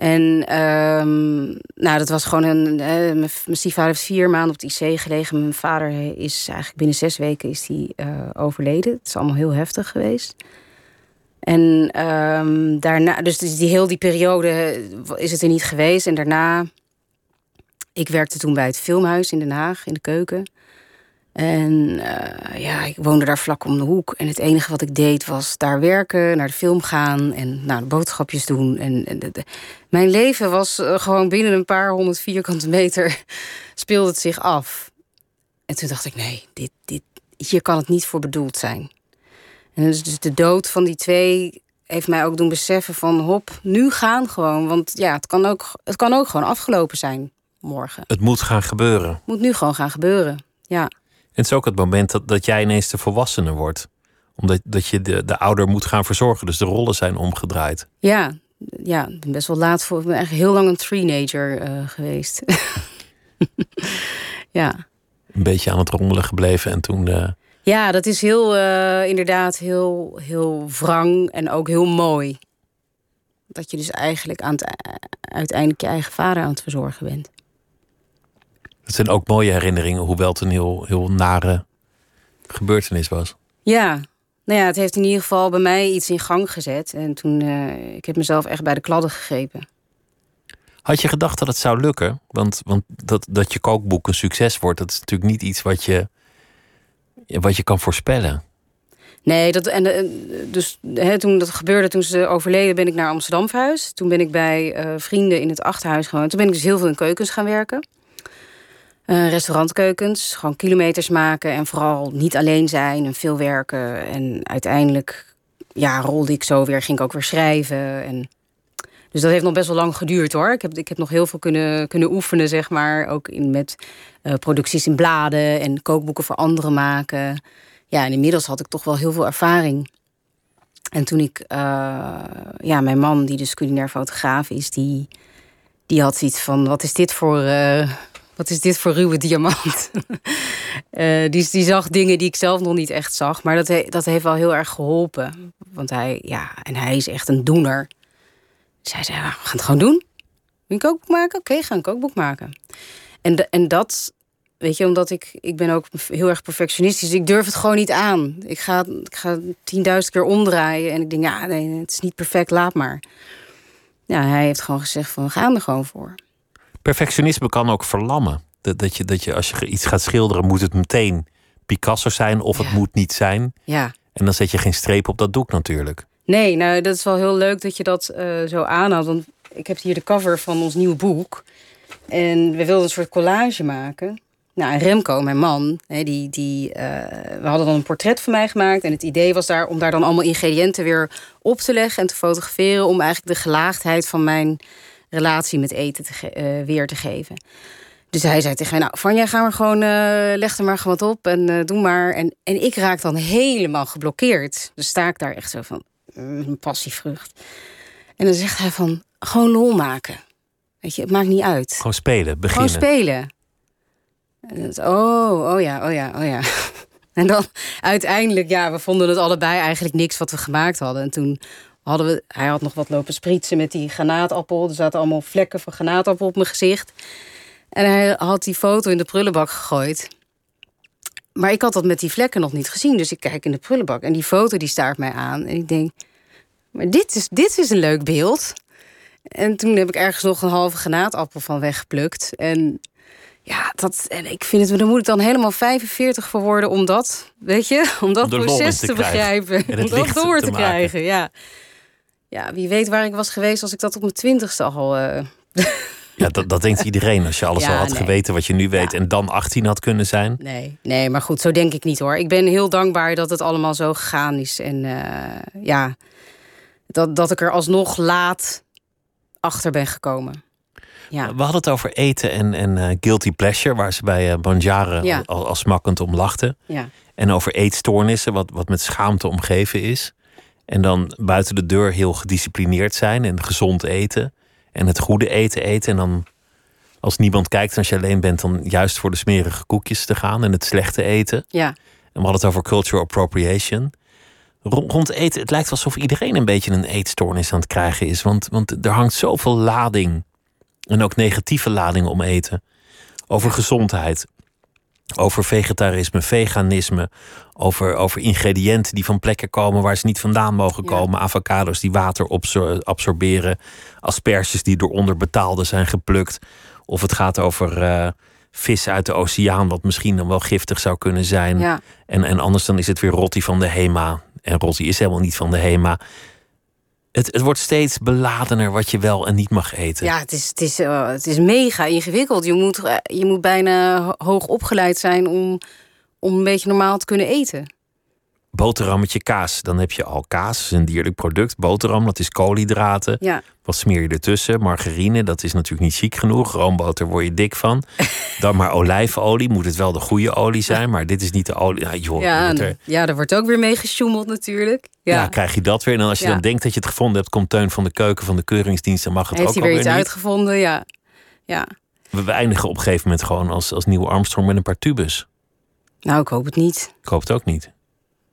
En um, nou, dat was gewoon een. Uh, mijn stiefvader heeft vier maanden op het IC gelegen. Mijn vader is eigenlijk binnen zes weken is die, uh, overleden. Het is allemaal heel heftig geweest. En um, daarna, dus die heel die periode is het er niet geweest. En daarna, ik werkte toen bij het filmhuis in Den Haag, in de keuken. En uh, ja, ik woonde daar vlak om de hoek. En het enige wat ik deed was daar werken, naar de film gaan en nou, de boodschapjes doen. En, en mijn leven was uh, gewoon binnen een paar honderd vierkante meter speelde het zich af. En toen dacht ik, nee, dit, dit, hier kan het niet voor bedoeld zijn. En dus, dus de dood van die twee heeft mij ook doen beseffen van hop, nu gaan gewoon. Want ja, het kan ook, het kan ook gewoon afgelopen zijn morgen. Het moet gaan gebeuren. Het moet nu gewoon gaan gebeuren, ja. En het is ook het moment dat, dat jij ineens de volwassene wordt. Omdat dat je de, de ouder moet gaan verzorgen. Dus de rollen zijn omgedraaid. Ja, ja ik ben best wel laat voor. Ik ben echt heel lang een teenager uh, geweest. ja. Een beetje aan het rommelen gebleven en toen. Uh... Ja, dat is heel, uh, inderdaad heel, heel wrang en ook heel mooi. Dat je dus eigenlijk aan het, uiteindelijk je eigen vader aan het verzorgen bent. Het zijn ook mooie herinneringen, hoewel het een heel, heel nare gebeurtenis was. Ja, nou ja, het heeft in ieder geval bij mij iets in gang gezet. En toen, uh, ik heb mezelf echt bij de kladden gegrepen. Had je gedacht dat het zou lukken? Want, want dat, dat je kookboek een succes wordt, dat is natuurlijk niet iets wat je, wat je kan voorspellen. Nee, dat, en, dus hè, toen dat gebeurde, toen ze overleden, ben ik naar Amsterdam verhuisd. Toen ben ik bij uh, vrienden in het achterhuis gewoond. Toen ben ik dus heel veel in keukens gaan werken. Uh, restaurantkeukens, gewoon kilometers maken en vooral niet alleen zijn en veel werken. En uiteindelijk ja, rolde ik zo weer, ging ik ook weer schrijven. En dus dat heeft nog best wel lang geduurd hoor. Ik heb, ik heb nog heel veel kunnen, kunnen oefenen, zeg maar. Ook in, met uh, producties in bladen en kookboeken voor anderen maken. Ja, en inmiddels had ik toch wel heel veel ervaring. En toen ik, uh, ja, mijn man, die dus culinair fotograaf is, die, die had iets van: wat is dit voor. Uh, wat is dit voor ruwe diamant? uh, die, die zag dingen die ik zelf nog niet echt zag. Maar dat, dat heeft wel heel erg geholpen. Want hij, ja, en hij is echt een doener. Dus hij zei, we gaan het gewoon doen. Wil je een kookboek maken? Oké, okay, ga een kookboek maken. En, de, en dat, weet je, omdat ik, ik ben ook heel erg perfectionistisch. Ik durf het gewoon niet aan. Ik ga, ik ga tienduizend keer omdraaien. En ik denk, ja, nee, het is niet perfect, laat maar. Ja, hij heeft gewoon gezegd van, we gaan er gewoon voor. Perfectionisme kan ook verlammen. Dat, dat, je, dat je als je iets gaat schilderen, moet het meteen Picasso zijn of het moet niet zijn. Ja. En dan zet je geen streep op dat doek natuurlijk. Nee, nou dat is wel heel leuk dat je dat uh, zo aanhaalt. Want ik heb hier de cover van ons nieuwe boek. En we wilden een soort collage maken. Nou, en Remco, mijn man, die, die, uh, we hadden dan een portret van mij gemaakt. En het idee was daar om daar dan allemaal ingrediënten weer op te leggen en te fotograferen. Om eigenlijk de gelaagdheid van mijn relatie met eten te uh, weer te geven. Dus hij zei tegen mij, nou, van jij gaan we gewoon, leg er maar gewoon wat op en doe maar. En, en ik raak dan helemaal geblokkeerd. Dus sta ik daar echt zo van, een passievrucht. En dan zegt hij van, gewoon lol maken. Weet je, het maakt niet uit. Gewoon spelen, beginnen. Gewoon spelen. Oh, oh ja, oh ja, oh ja. En dan uiteindelijk, ja, we vonden het allebei eigenlijk niks wat we gemaakt hadden. En toen hadden we, hij had nog wat lopen spritsen met die granaatappel. Er zaten allemaal vlekken van granaatappel op mijn gezicht. En hij had die foto in de prullenbak gegooid. Maar ik had dat met die vlekken nog niet gezien. Dus ik kijk in de prullenbak en die foto die staart mij aan. En ik denk, maar dit is, dit is een leuk beeld. En toen heb ik ergens nog een halve granaatappel van weggeplukt. En ja, dat, en ik vind het, daar moet ik dan helemaal 45 voor worden om dat, weet je, om dat Om proces te begrijpen. om dat door te krijgen, ja. Ja, wie weet waar ik was geweest als ik dat op mijn twintigste al... eh, Ja, dat, dat denkt iedereen. Als je alles Ja, al had nee. geweten wat je nu weet... en dan 18 had kunnen zijn. Nee, nee, maar goed, zo denk ik niet hoor. Ik ben heel dankbaar dat het allemaal zo gegaan is. En eh, ja, dat, dat ik er alsnog laat achter ben gekomen. Ja, We hadden het over eten en, en eh, guilty pleasure... waar ze bij eh Banjaren Ja. al, al smakkend om lachten. ja, En over eetstoornissen, wat, wat met schaamte omgeven is. En dan buiten de deur heel gedisciplineerd zijn en gezond eten. En het goede eten eten. En dan als niemand kijkt en als je alleen bent, dan juist voor de smerige koekjes te gaan en het slechte eten. ja. En we hadden het over cultural appropriation. Ro- Rond eten, het lijkt alsof iedereen een beetje een eetstoornis aan het krijgen is. Want, want er hangt zoveel lading. En ook negatieve lading om eten. Over gezondheid. Over vegetarisme, veganisme. Over, over ingrediënten die van plekken komen waar ze niet vandaan mogen Ja. komen. Avocados die water absor- absorberen. Asperges die door onderbetaalden zijn geplukt. Of het gaat over eh vis uit de oceaan, wat misschien dan wel giftig zou kunnen zijn. ja. En, en anders dan is het weer Rotti van de Hema. En Rotti is helemaal niet van de Hema. Het, het wordt steeds beladener wat je wel en niet mag eten. Ja, het is, het, is, eh, het is mega ingewikkeld. Je moet, eh, je moet bijna ho- hoog opgeleid zijn om, om een beetje normaal te kunnen eten. Boterhammetje kaas. Dan heb je al kaas, is een dierlijk product. Boterham, dat is koolhydraten. Ja, Wat smeer je ertussen? Margarine, dat is natuurlijk niet chic genoeg. Roomboter word je dik van. Dan maar olijfolie. Moet het wel de goede olie zijn, maar dit is niet de olie. Ja, joh, ja, er- ja, daar wordt ook weer mee gesjoemeld natuurlijk. ja. Ja, krijg je dat weer. En als je Ja. dan denkt dat je het gevonden hebt, komt Teun van de keuken van de keuringsdienst. Dan mag het heeft ook hij weer iets niet. uitgevonden, ja. Ja, We we eindigen op een gegeven moment gewoon als, als nieuwe Armstrong met een paar tubes. nou, ik hoop het niet. Ik hoop het ook niet.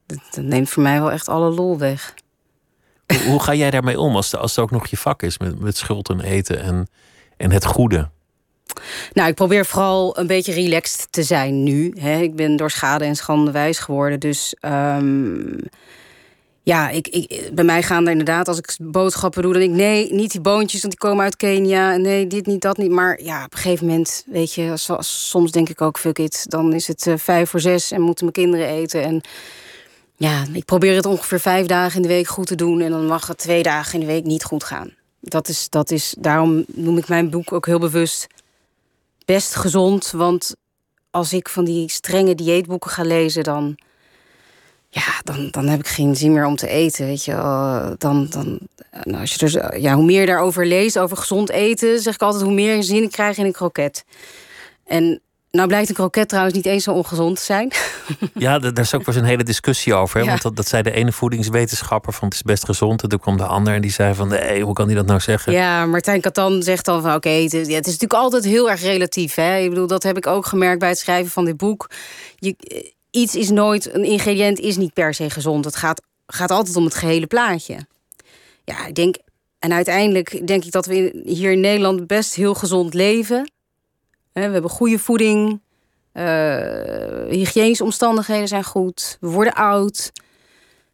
Dat, dat neemt voor mij wel echt alle lol weg. Hoe, hoe ga jij daarmee om als, het- als het ook nog je vak is met, met schuld en eten en, en het goede? Nou, ik probeer vooral een beetje relaxed te zijn nu. Hè. Ik ben door schade en schande wijs geworden. Dus ehm, ja, ik, ik, bij mij gaan er inderdaad, als ik boodschappen doe, dan denk ik nee, niet die boontjes, want die komen uit Kenia. En Nee, dit niet, dat niet. Maar ja, op een gegeven moment, weet je, soms denk ik ook, fuck it, dan is het eh, vijf voor zes en moeten mijn kinderen eten. En ja, ik probeer het ongeveer vijf dagen in de week goed te doen. En dan mag het twee dagen in de week niet goed gaan. Dat is, dat is, daarom noem ik mijn boek ook heel bewust best gezond. Want als ik van die strenge dieetboeken ga lezen, dan, ja, dan, dan heb ik geen zin meer om te eten. Weet je, wel. dan, dan, nou, als je zo- ja, hoe meer je daarover leest, over gezond eten, zeg ik altijd hoe meer zin ik krijg in een kroket. En nou blijkt een kroket trouwens niet eens zo ongezond te zijn. Ja, da- daar is ook wel eens een hele discussie over. Hè? Ja. Want dat, dat zei de ene voedingswetenschapper van het is best gezond. En toen kwam de ander en die zei van nee, hoe kan die dat nou zeggen? Ja, Martijn Katan zegt dan van oké, het, het is natuurlijk altijd heel erg relatief. Hè? Ik bedoel, dat heb ik ook gemerkt bij het schrijven van dit boek. Je, eh, iets is nooit, een ingrediënt is niet per se gezond. Het gaat, gaat altijd om het gehele plaatje. Ja, ik denk, en uiteindelijk denk ik dat we hier in Nederland best heel gezond leven. We hebben goede voeding. eh hygiënische omstandigheden zijn goed. We worden oud.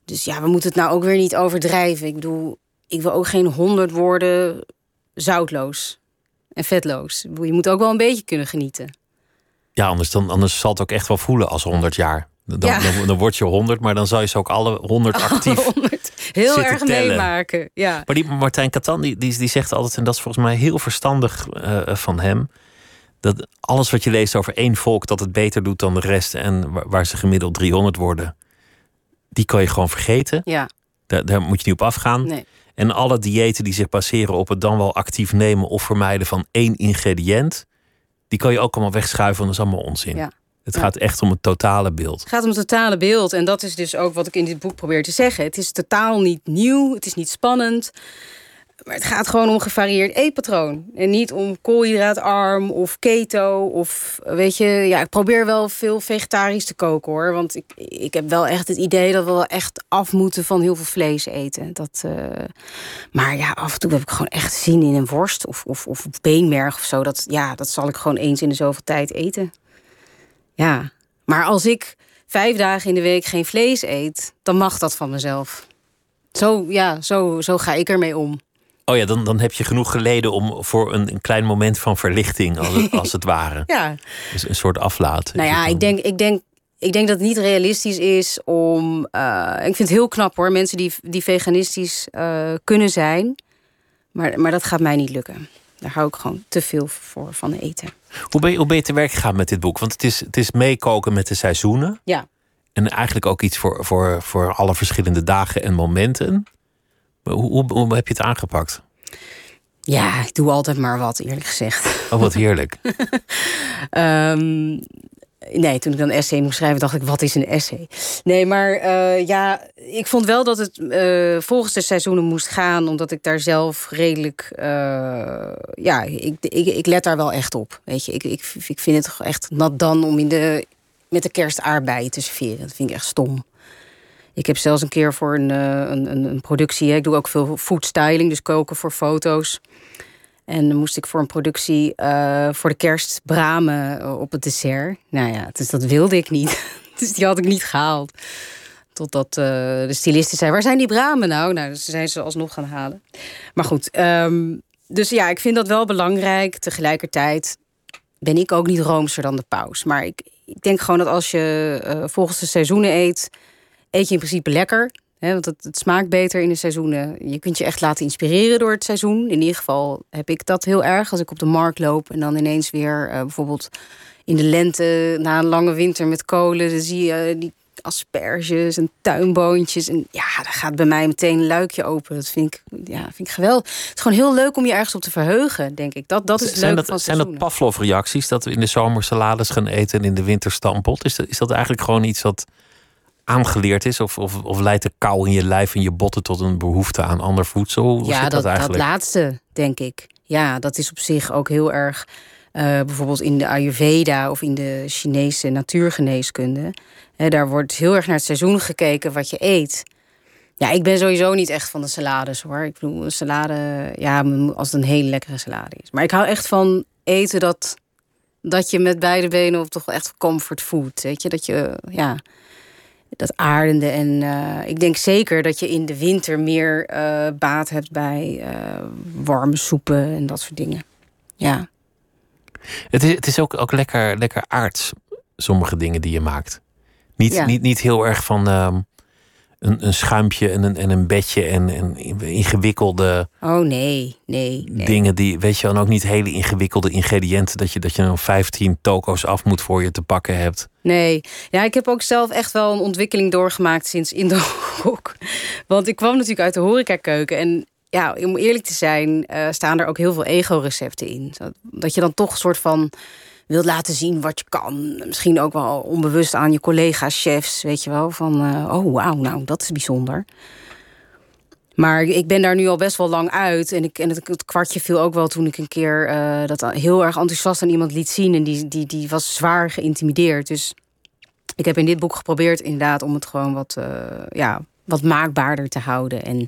Dus ja, we moeten het nou ook weer niet overdrijven. Ik bedoel, ik wil ook geen honderd woorden zoutloos en vetloos. Je moet ook wel een beetje kunnen genieten. Ja, anders, dan, anders zal het ook echt wel voelen als 100 jaar. Dan, Ja. dan, dan word je 100, maar dan zal je ze ook alle 100 actief. 100. Heel erg tellen. meemaken. Ja. Maar die Martijn Katan, die, die, die zegt altijd, en dat is volgens mij heel verstandig eh, van hem, dat alles wat je leest over één volk dat het beter doet dan de rest en waar, ze gemiddeld 300 worden, die kan je gewoon vergeten. ja, Daar, daar moet je niet op afgaan. nee. En alle diëten die zich baseren op het dan wel actief nemen of vermijden van één ingrediënt, die kan je ook allemaal wegschuiven, want dat is allemaal onzin. Ja. Het Ja. gaat echt om het totale beeld. Het gaat om het totale beeld. En dat is dus ook wat ik in dit boek probeer te zeggen. Het is totaal niet nieuw. Het is niet spannend. Maar het gaat gewoon om gevarieerd eetpatroon. En niet om koolhydraatarm of keto. Of weet je, ja, ik probeer wel veel vegetarisch te koken hoor. Want ik, ik heb wel echt het idee dat we wel echt af moeten van heel veel vlees eten. Dat, uh... maar ja, af en toe heb ik gewoon echt zin in een worst of, of, of beenmerg of zo. Dat, ja, dat zal ik gewoon eens in de zoveel tijd eten. Ja, maar als ik vijf dagen in de week geen vlees eet, dan mag dat van mezelf. Zo, ja, zo, zo ga ik ermee om. Oh ja, dan, dan heb je genoeg geleden om voor een, een klein moment van verlichting, als het, als het ware. ja. Dus een soort aflaat. Nou ja, ik denk, ik denk, ik denk dat het niet realistisch is om. Uh, ik vind het heel knap hoor, mensen die, die veganistisch uh, kunnen zijn. Maar, maar dat gaat mij niet lukken. Daar hou ik gewoon te veel voor van eten. Hoe ben je, hoe ben je te werk gegaan met dit boek? Want het is, het is meekoken met de seizoenen. Ja. En eigenlijk ook iets voor, voor, voor alle verschillende dagen en momenten. Hoe, hoe, hoe heb je het aangepakt? Ja, ik doe altijd maar wat, eerlijk gezegd. Oh, wat heerlijk. um, nee, toen ik dan essay moest schrijven, dacht ik, wat is een essay? Nee, maar uh, ja, ik vond wel dat het uh, volgens de seizoenen moest gaan, omdat ik daar zelf redelijk, uh, ja, ik, ik, ik, let daar wel echt op. Weet je, ik, ik, ik vind het echt nat dan om in de, met de kerst aardbeien te serveren. Dat vind ik echt stom. Ik heb zelfs een keer voor een, een, een, een productie, ik doe ook veel food styling, dus koken voor foto's. En dan moest ik voor een productie uh, voor de kerst bramen op het dessert. Nou ja, dus dat wilde ik niet. dus die had ik niet gehaald. Totdat uh, de styliste zei, waar zijn die bramen nou? Nou, dus zijn ze alsnog gaan halen. Maar goed, um, dus ja, ik vind dat wel belangrijk. Tegelijkertijd ben ik ook niet roomser dan de paus. Maar ik, ik denk gewoon dat als je volgens de seizoenen eet... eet je in principe lekker want het, het, smaakt beter in de seizoenen. Je kunt je echt laten inspireren door het seizoen. In ieder geval heb ik dat heel erg als ik op de markt loop en dan ineens weer uh, bijvoorbeeld in de lente na een lange winter met kolen, dan zie je die asperges en tuinboontjes. En ja, daar gaat bij mij meteen een luikje open. Dat vind ik, ja, vind ik geweldig. Het is gewoon heel leuk om je ergens op te verheugen, denk ik. Dat, dat is het zijn dat, van Zijn dat Pavlov-reacties? Dat we in de zomer salades gaan eten en in de winter stampot? Is dat, is dat eigenlijk gewoon iets wat aangeleerd is? Of, of, of leidt de kou in je lijf en je botten tot een behoefte aan ander voedsel? Hoe ja, dat, dat, eigenlijk? dat laatste, denk ik. Ja, dat is op zich ook heel erg. Uh, bijvoorbeeld in de Ayurveda of in de Chinese natuurgeneeskunde. Hè, daar wordt heel erg naar het seizoen gekeken wat je eet. Ja, ik ben sowieso niet echt van de salades hoor. Ik bedoel, een salade, ja, als het een hele lekkere salade is. Maar ik hou echt van eten dat, dat je met beide benen op toch echt comfort food. Weet je, dat je, ja, dat aardende. En uh, ik denk zeker dat je in de winter meer uh, baat hebt bij uh, warme soepen en dat soort dingen. Ja. Het is, het is ook, ook lekker, lekker aards, sommige dingen die je maakt. Niet, Ja. niet, niet heel erg van ehm, een, een schuimpje en een, en een bedje en, en ingewikkelde Oh nee, nee. nee. dingen die, weet je, dan ook niet hele ingewikkelde ingrediënten. Dat je, dat je dan 15 toko's af moet voor je te pakken hebt. Nee, ja, ik heb ook zelf echt wel een ontwikkeling doorgemaakt sinds Indo-Hok. Want ik kwam natuurlijk uit de horecakeuken. En ja, om eerlijk te zijn, eh, staan er ook heel veel ego-recepten in. Dat je dan toch een soort van wilt laten zien wat je kan. Misschien ook wel onbewust aan je collega-chefs, weet je wel. Van, eh, oh wauw, nou, dat is bijzonder. Maar ik ben daar nu al best wel lang uit. En, ik, en het, het kwartje viel ook wel toen ik een keer eh, dat heel erg enthousiast aan iemand liet zien. En die, die, die was zwaar geïntimideerd. Dus ik heb in dit boek geprobeerd inderdaad om het gewoon wat, eh, ja, wat maakbaarder te houden. En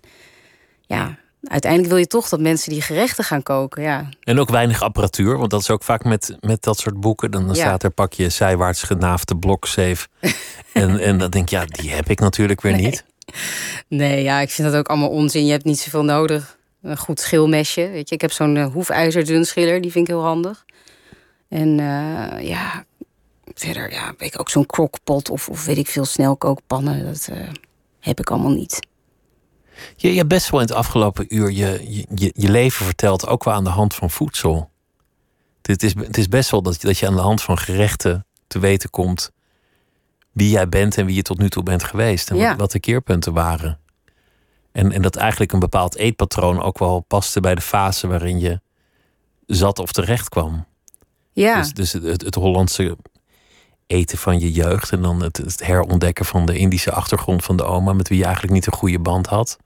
ja, uiteindelijk wil je toch dat mensen die gerechten gaan koken. Ja, En ook weinig apparatuur, want dat is ook vaak met, met dat soort boeken. Dan, dan Ja. staat er pak je zijwaarts genaafde blokzeef. en, en dan denk je, ja, die heb ik natuurlijk weer Nee. niet. Nee, ja, ik vind dat ook allemaal onzin. Je hebt niet zoveel nodig. Een goed schilmesje, weet je. Ik heb zo'n uh, hoefijzerdunschiller, die vind ik heel handig. En eh, ja, verder ja, weet ik ook zo'n crockpot of, of weet ik veel snelkookpannen. Dat eh, heb ik allemaal niet. Je, je hebt best wel in het afgelopen uur je, je, je, leven verteld, ook wel aan de hand van voedsel. Het is, het is best wel dat, je- dat je aan de hand van gerechten te weten komt wie jij bent en wie je tot nu toe bent geweest. En Ja. wat, de keerpunten waren. En, en dat eigenlijk een bepaald eetpatroon ook wel paste bij de fase waarin je zat of terecht kwam. Ja, Dus, dus het, het, het Hollandse eten van je jeugd. En dan het, het herontdekken van de Indische achtergrond van de oma, met wie je eigenlijk niet een goede band had.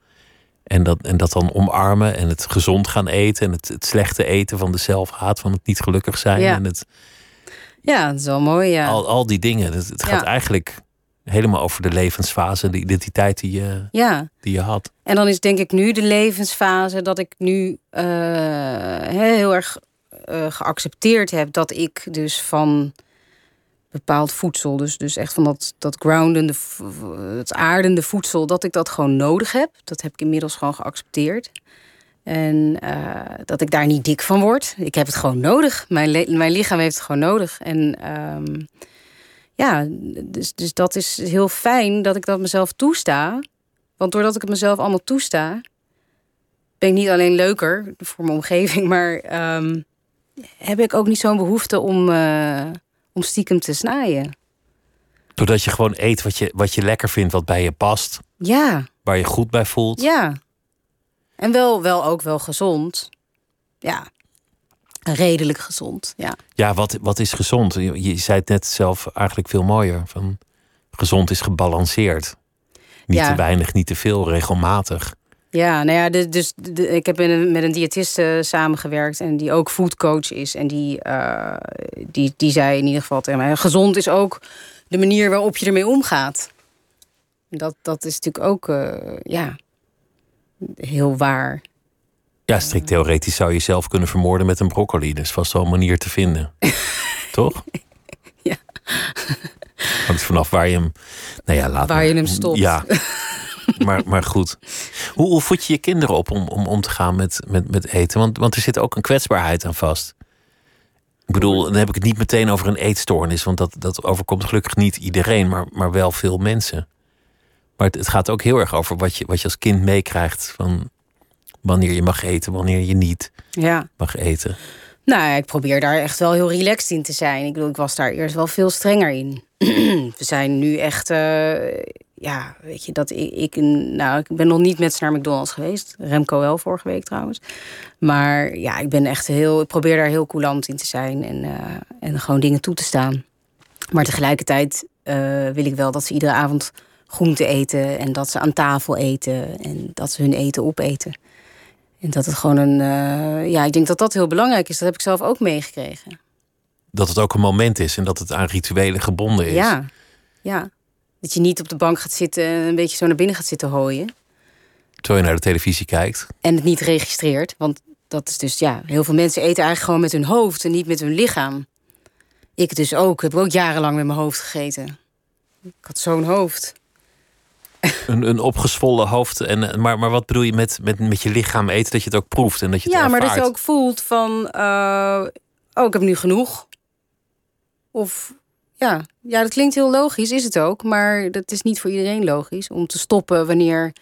En dat, en dat dan omarmen en het gezond gaan eten. En het, het slechte eten van de zelfhaat, van het niet gelukkig zijn. Ja. En het, Ja, dat is wel mooi, ja. al, al die dingen. Het, het gaat Ja. eigenlijk helemaal over de levensfase, de identiteit die je, Ja. die je had. En dan is denk ik nu de levensfase dat ik nu eh, heel erg eh, geaccepteerd heb dat ik dus van bepaald voedsel, dus, dus echt van dat, dat groundende, het aardende voedsel, dat ik dat gewoon nodig heb. Dat heb ik inmiddels gewoon geaccepteerd. En eh, dat ik daar niet dik van word. Ik heb het gewoon nodig. Mijn, mijn lichaam heeft het gewoon nodig. En ehm, ja, dus, dus dat is heel fijn dat ik dat mezelf toesta. Want doordat ik het mezelf allemaal toesta, ben ik niet alleen leuker voor mijn omgeving, maar ehm, heb ik ook niet zo'n behoefte om, eh, om stiekem te snijden. Doordat je gewoon eet wat je, wat je lekker vindt, wat bij je past, Ja, waar je goed bij voelt. ja. En wel, wel ook wel gezond. Ja, redelijk gezond. Ja, Ja, wat, wat is gezond? Je, je zei het net zelf eigenlijk veel mooier. Van, gezond is gebalanceerd. Niet Ja. te weinig, niet te veel, regelmatig. Ja nou ja, dus ik heb met een diëtiste samengewerkt en die ook foodcoach is. En die, eh, die, die zei in ieder geval tegen mij: gezond is ook de manier waarop je ermee omgaat. Dat, dat is natuurlijk ook eh, ja, heel waar. Ja, strikt theoretisch zou je jezelf kunnen vermoorden met een broccoli. Is vast wel een manier te vinden. Toch? Ja. Hangt vanaf waar je hem... Nou ja, laat Waar maar. je hem stopt. Ja, maar, maar goed. Hoe, hoe voed je je kinderen op om, om om te gaan met, met, met eten? Want, want er zit ook een kwetsbaarheid aan vast. Ik bedoel, dan heb ik het niet meteen over een eetstoornis... want dat, dat overkomt gelukkig niet iedereen, maar, maar wel veel mensen. Maar het, het gaat ook heel erg over wat je, wat je als kind meekrijgt... van wanneer je mag eten, wanneer je niet Ja. mag eten. Nou, ik probeer daar echt wel heel relaxed in te zijn. Ik bedoel, ik was daar eerst wel veel strenger in. We zijn nu echt, eh, ja, weet je, dat ik, ik, nou, ik ben nog niet met ze naar McDonald's geweest. Remco wel vorige week trouwens. Maar ja, ik ben echt heel, ik probeer daar heel coulant in te zijn en, eh, en gewoon dingen toe te staan. Maar tegelijkertijd eh, wil ik wel dat ze iedere avond groente eten en dat ze aan tafel eten en dat ze hun eten opeten. En dat het gewoon een. eh, ja, ik denk dat dat heel belangrijk is. Dat heb ik zelf ook meegekregen. Dat het ook een moment is en dat het aan rituelen gebonden is. Ja, ja. Dat je niet op de bank gaat zitten en een beetje zo naar binnen gaat zitten hooien. Terwijl je naar de televisie kijkt. En het niet registreert. Want dat is dus, ja, heel veel mensen eten eigenlijk gewoon met hun hoofd en niet met hun lichaam. Ik dus ook. Ik heb ook jarenlang met mijn hoofd gegeten. Ik had zo'n hoofd. Een, een opgezwollen hoofd. En, maar, maar wat bedoel je met, met, met je lichaam eten? Dat je het ook proeft en dat je het Ja, maar dat je ook voelt van, eh, oh, ik heb nu genoeg. Of, ja, ja, dat klinkt heel logisch, is het ook. Maar dat is niet voor iedereen logisch om te stoppen wanneer,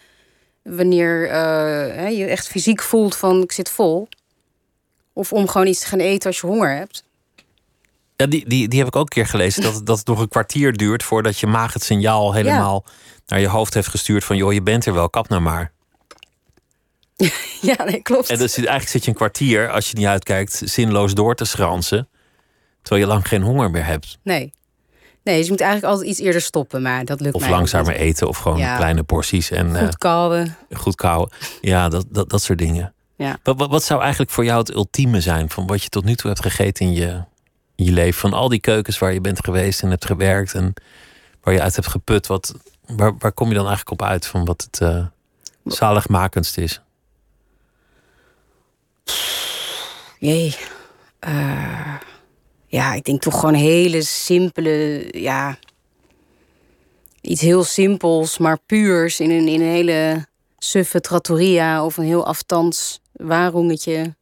wanneer eh, je echt fysiek voelt van, ik zit vol. Of om gewoon iets te gaan eten als je honger hebt. Ja, die, die, die heb ik ook een keer gelezen. Dat, het- dat het nog een kwartier duurt voordat je maag het signaal helemaal naar je hoofd heeft gestuurd. Van joh, je bent er wel, kap nou maar. Ja, nee, klopt. En dus eigenlijk zit je een kwartier, als je niet uitkijkt, zinloos door te schransen. Terwijl je lang geen honger meer hebt. Nee. Nee, dus je moet eigenlijk altijd iets eerder stoppen, maar dat lukt Of langzamer niet. eten, of gewoon Ja. kleine porties. En, eh, Goed kauwen. goed kauwen. Ja, dat, dat, dat soort dingen. Ja. Wat, wat, wat zou eigenlijk voor jou het ultieme zijn van wat je tot nu toe hebt gegeten in je, in je leven? Van al die keukens waar je bent geweest en hebt gewerkt en waar je uit hebt geput. Wat, waar, waar kom je dan eigenlijk op uit van wat het eh zaligmakendst is? Jee. Eh, ja, ik denk toch gewoon hele simpele, ja. Iets heel simpels, maar puurs in een, in een hele suffe trattoria of een heel aftans warongetje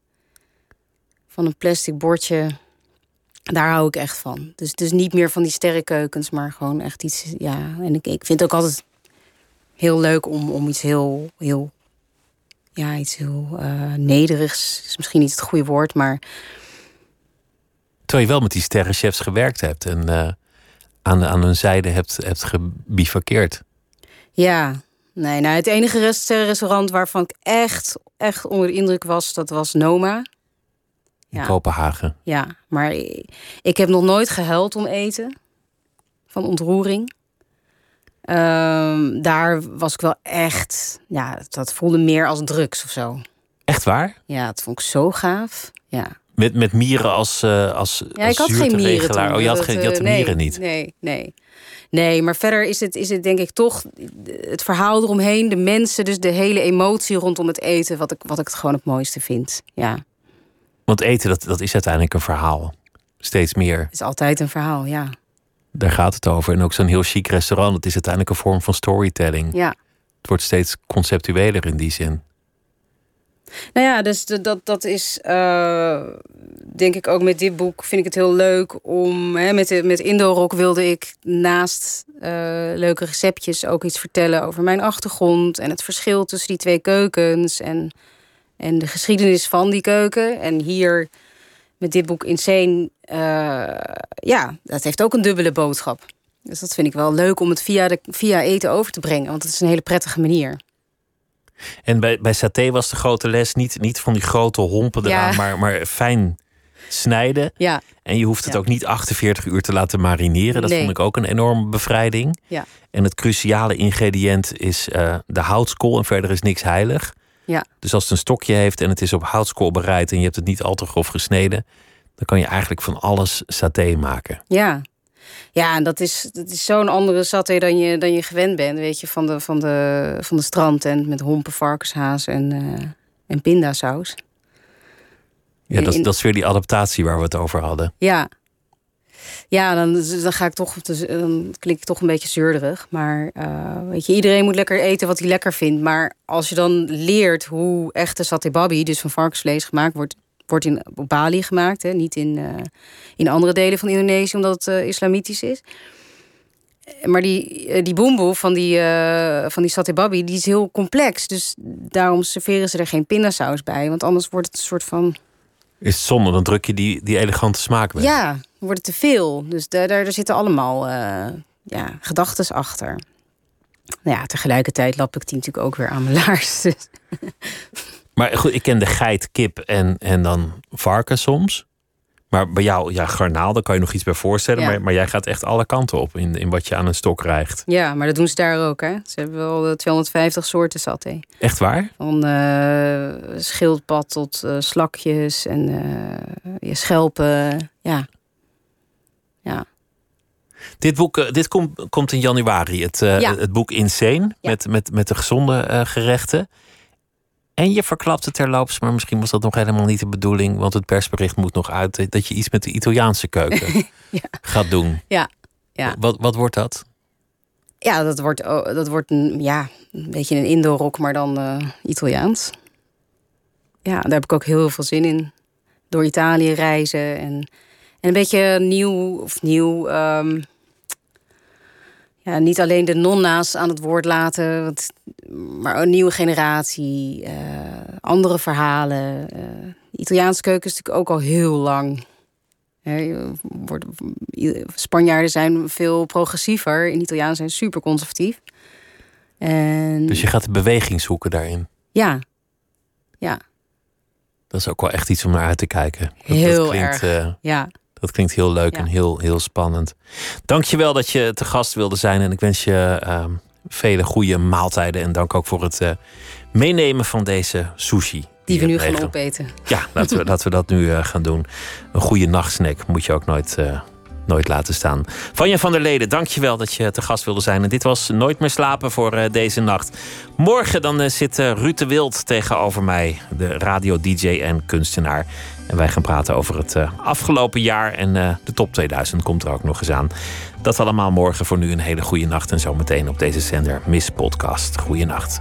van een plastic bordje. Daar hou ik echt van. Dus, dus niet meer van die sterrenkeukens, maar gewoon echt iets. Ja, en ik, ik vind het ook altijd heel leuk om, om iets heel, heel ja, iets heel eh, nederigs is misschien niet het goede woord, maar Terwijl je wel met die sterrenchefs gewerkt hebt en eh, aan, aan hun zijde hebt, hebt gebivakkeerd. ja. Nee, nou, het enige rest- restaurant waarvan ik echt, echt onder de indruk was, dat was Noma. in Ja. Kopenhagen. Ja, maar ik heb nog nooit gehuild om eten. Van ontroering. Ehm, daar was ik wel echt, ja, dat voelde meer als drugs of zo. Echt waar? Ja, dat vond ik zo gaaf. Ja. Met, met mieren als, uh, als Ja, ik had geen mieren toen. Oh, je had, geen, je had de nee, mieren niet? Nee, nee. Nee, maar verder is het, is het denk ik toch het verhaal eromheen, de mensen, dus de hele emotie rondom het eten, wat ik, wat ik het gewoon het mooiste vind. Ja. Want eten, dat, dat is uiteindelijk een verhaal. Steeds meer. Het is altijd een verhaal, ja. Daar gaat het over. En ook zo'n heel chic restaurant, het is uiteindelijk een vorm van storytelling. Ja. Het wordt steeds conceptueler in die zin. Nou ja, dus dat, dat is uh, denk ik ook met dit boek vind ik het heel leuk om hè, met, met Indorok wilde ik naast uh, leuke receptjes ook iets vertellen over mijn achtergrond en het verschil tussen die twee keukens en, en de geschiedenis van die keuken. En hier met dit boek Insane, uh, ja, dat heeft ook een dubbele boodschap. Dus dat vind ik wel leuk om het via, de, via eten over te brengen, want het is een hele prettige manier. En bij, bij saté was de grote les niet, niet van die grote hompen eraan, maar, maar fijn snijden. Ja. En je hoeft het ook niet 48 uur te laten marineren. Dat vond ik ook een enorme bevrijding. Ja. En het cruciale ingrediënt is uh, de houtskool en verder is niks heilig. Ja. Dus als het een stokje heeft en het is op houtskool bereid en je hebt het niet al te grof gesneden, dan kan je eigenlijk van alles saté maken. Ja, ja, en dat is, dat is zo'n andere saté dan je, dan je gewend bent, weet je, van de, van de, van de strand en met hompen, varkenshaas en, uh, en pindasaus. Ja, dat, dat is weer die adaptatie waar we het over hadden. Ja, ja, dan, dan ga ik toch, dan klink ik toch een beetje zeurderig. Maar uh, weet je, iedereen moet lekker eten wat hij lekker vindt. Maar als je dan leert hoe echte satay babi, dus van varkensvlees gemaakt wordt, wordt in, op Bali gemaakt, hè, niet in, uh, in andere delen van Indonesië, omdat het uh, islamitisch is. Maar die, die boemboe van die, van die satay babi, die is heel complex. Dus daarom serveren ze er geen pindasaus bij. Want anders wordt het een soort van is het zonde, dan druk je die, die elegante smaak weg. Ja, dan wordt het te veel. Dus daar, daar, zitten allemaal ja, gedachten achter. Nou ja, tegelijkertijd lap ik die natuurlijk ook weer aan mijn laars. Dus. Maar goed, ik ken de geit, kip en, en dan varken soms. Maar bij jou, ja, garnaal, daar kan je nog iets bij voorstellen. Ja. Maar, maar jij gaat echt alle kanten op in, in wat je aan een stok rijgt. Ja, maar dat doen ze daar ook. Hè? Ze hebben wel 250 soorten saté. Echt waar? Van uh, schildpad tot uh, slakjes en uh, schelpen. Ja. ja. Dit boek dit kom, komt in januari. Het, ja. het boek Insane. Ja. Met, met, met de gezonde gerechten. En je verklapt het terloops, maar misschien was dat nog helemaal niet de bedoeling, want het persbericht moet nog uit dat je iets met de Italiaanse keuken ja. gaat doen. Ja, ja. Wat, wat wordt dat? Ja, dat wordt, dat wordt een, ja, een beetje een indoorrok, maar dan uh, Italiaans. Ja, daar heb ik ook heel veel zin in. Door Italië reizen en, en een beetje nieuw of nieuw. Um, ja, niet alleen de nonna's aan het woord laten, want, maar een nieuwe generatie, uh, andere verhalen. Uh, de Italiaanse keuken is natuurlijk ook al heel lang. He, wordt, Spanjaarden zijn veel progressiever, in Italiaan zijn super conservatief. En, dus je gaat de beweging zoeken daarin? Ja, ja. Dat is ook wel echt iets om naar uit te kijken. Dat, heel dat klinkt, erg, uh, ja. Dat klinkt heel leuk Ja. en heel, heel spannend. Dank je wel dat je te gast wilde zijn. En ik wens je ehm, vele goede maaltijden. En dank ook voor het eh, meenemen van deze sushi. Die we nu gaan opeten. Ja, laten we, laten we dat nu eh, gaan doen. Een goede nachtsnack moet je ook nooit, eh, nooit laten staan. Vanja van der Leden, dank je wel dat je te gast wilde zijn. En dit was Nooit meer slapen voor deze nacht. Morgen dan zit Ruud de Wild tegenover mij. De radio-dj en kunstenaar. En wij gaan praten over het eh, afgelopen jaar. En eh, de top 2000 komt er ook nog eens aan. Dat allemaal morgen. Voor nu een hele goede nacht. En zometeen op deze zender Miss Podcast. Goeie nacht.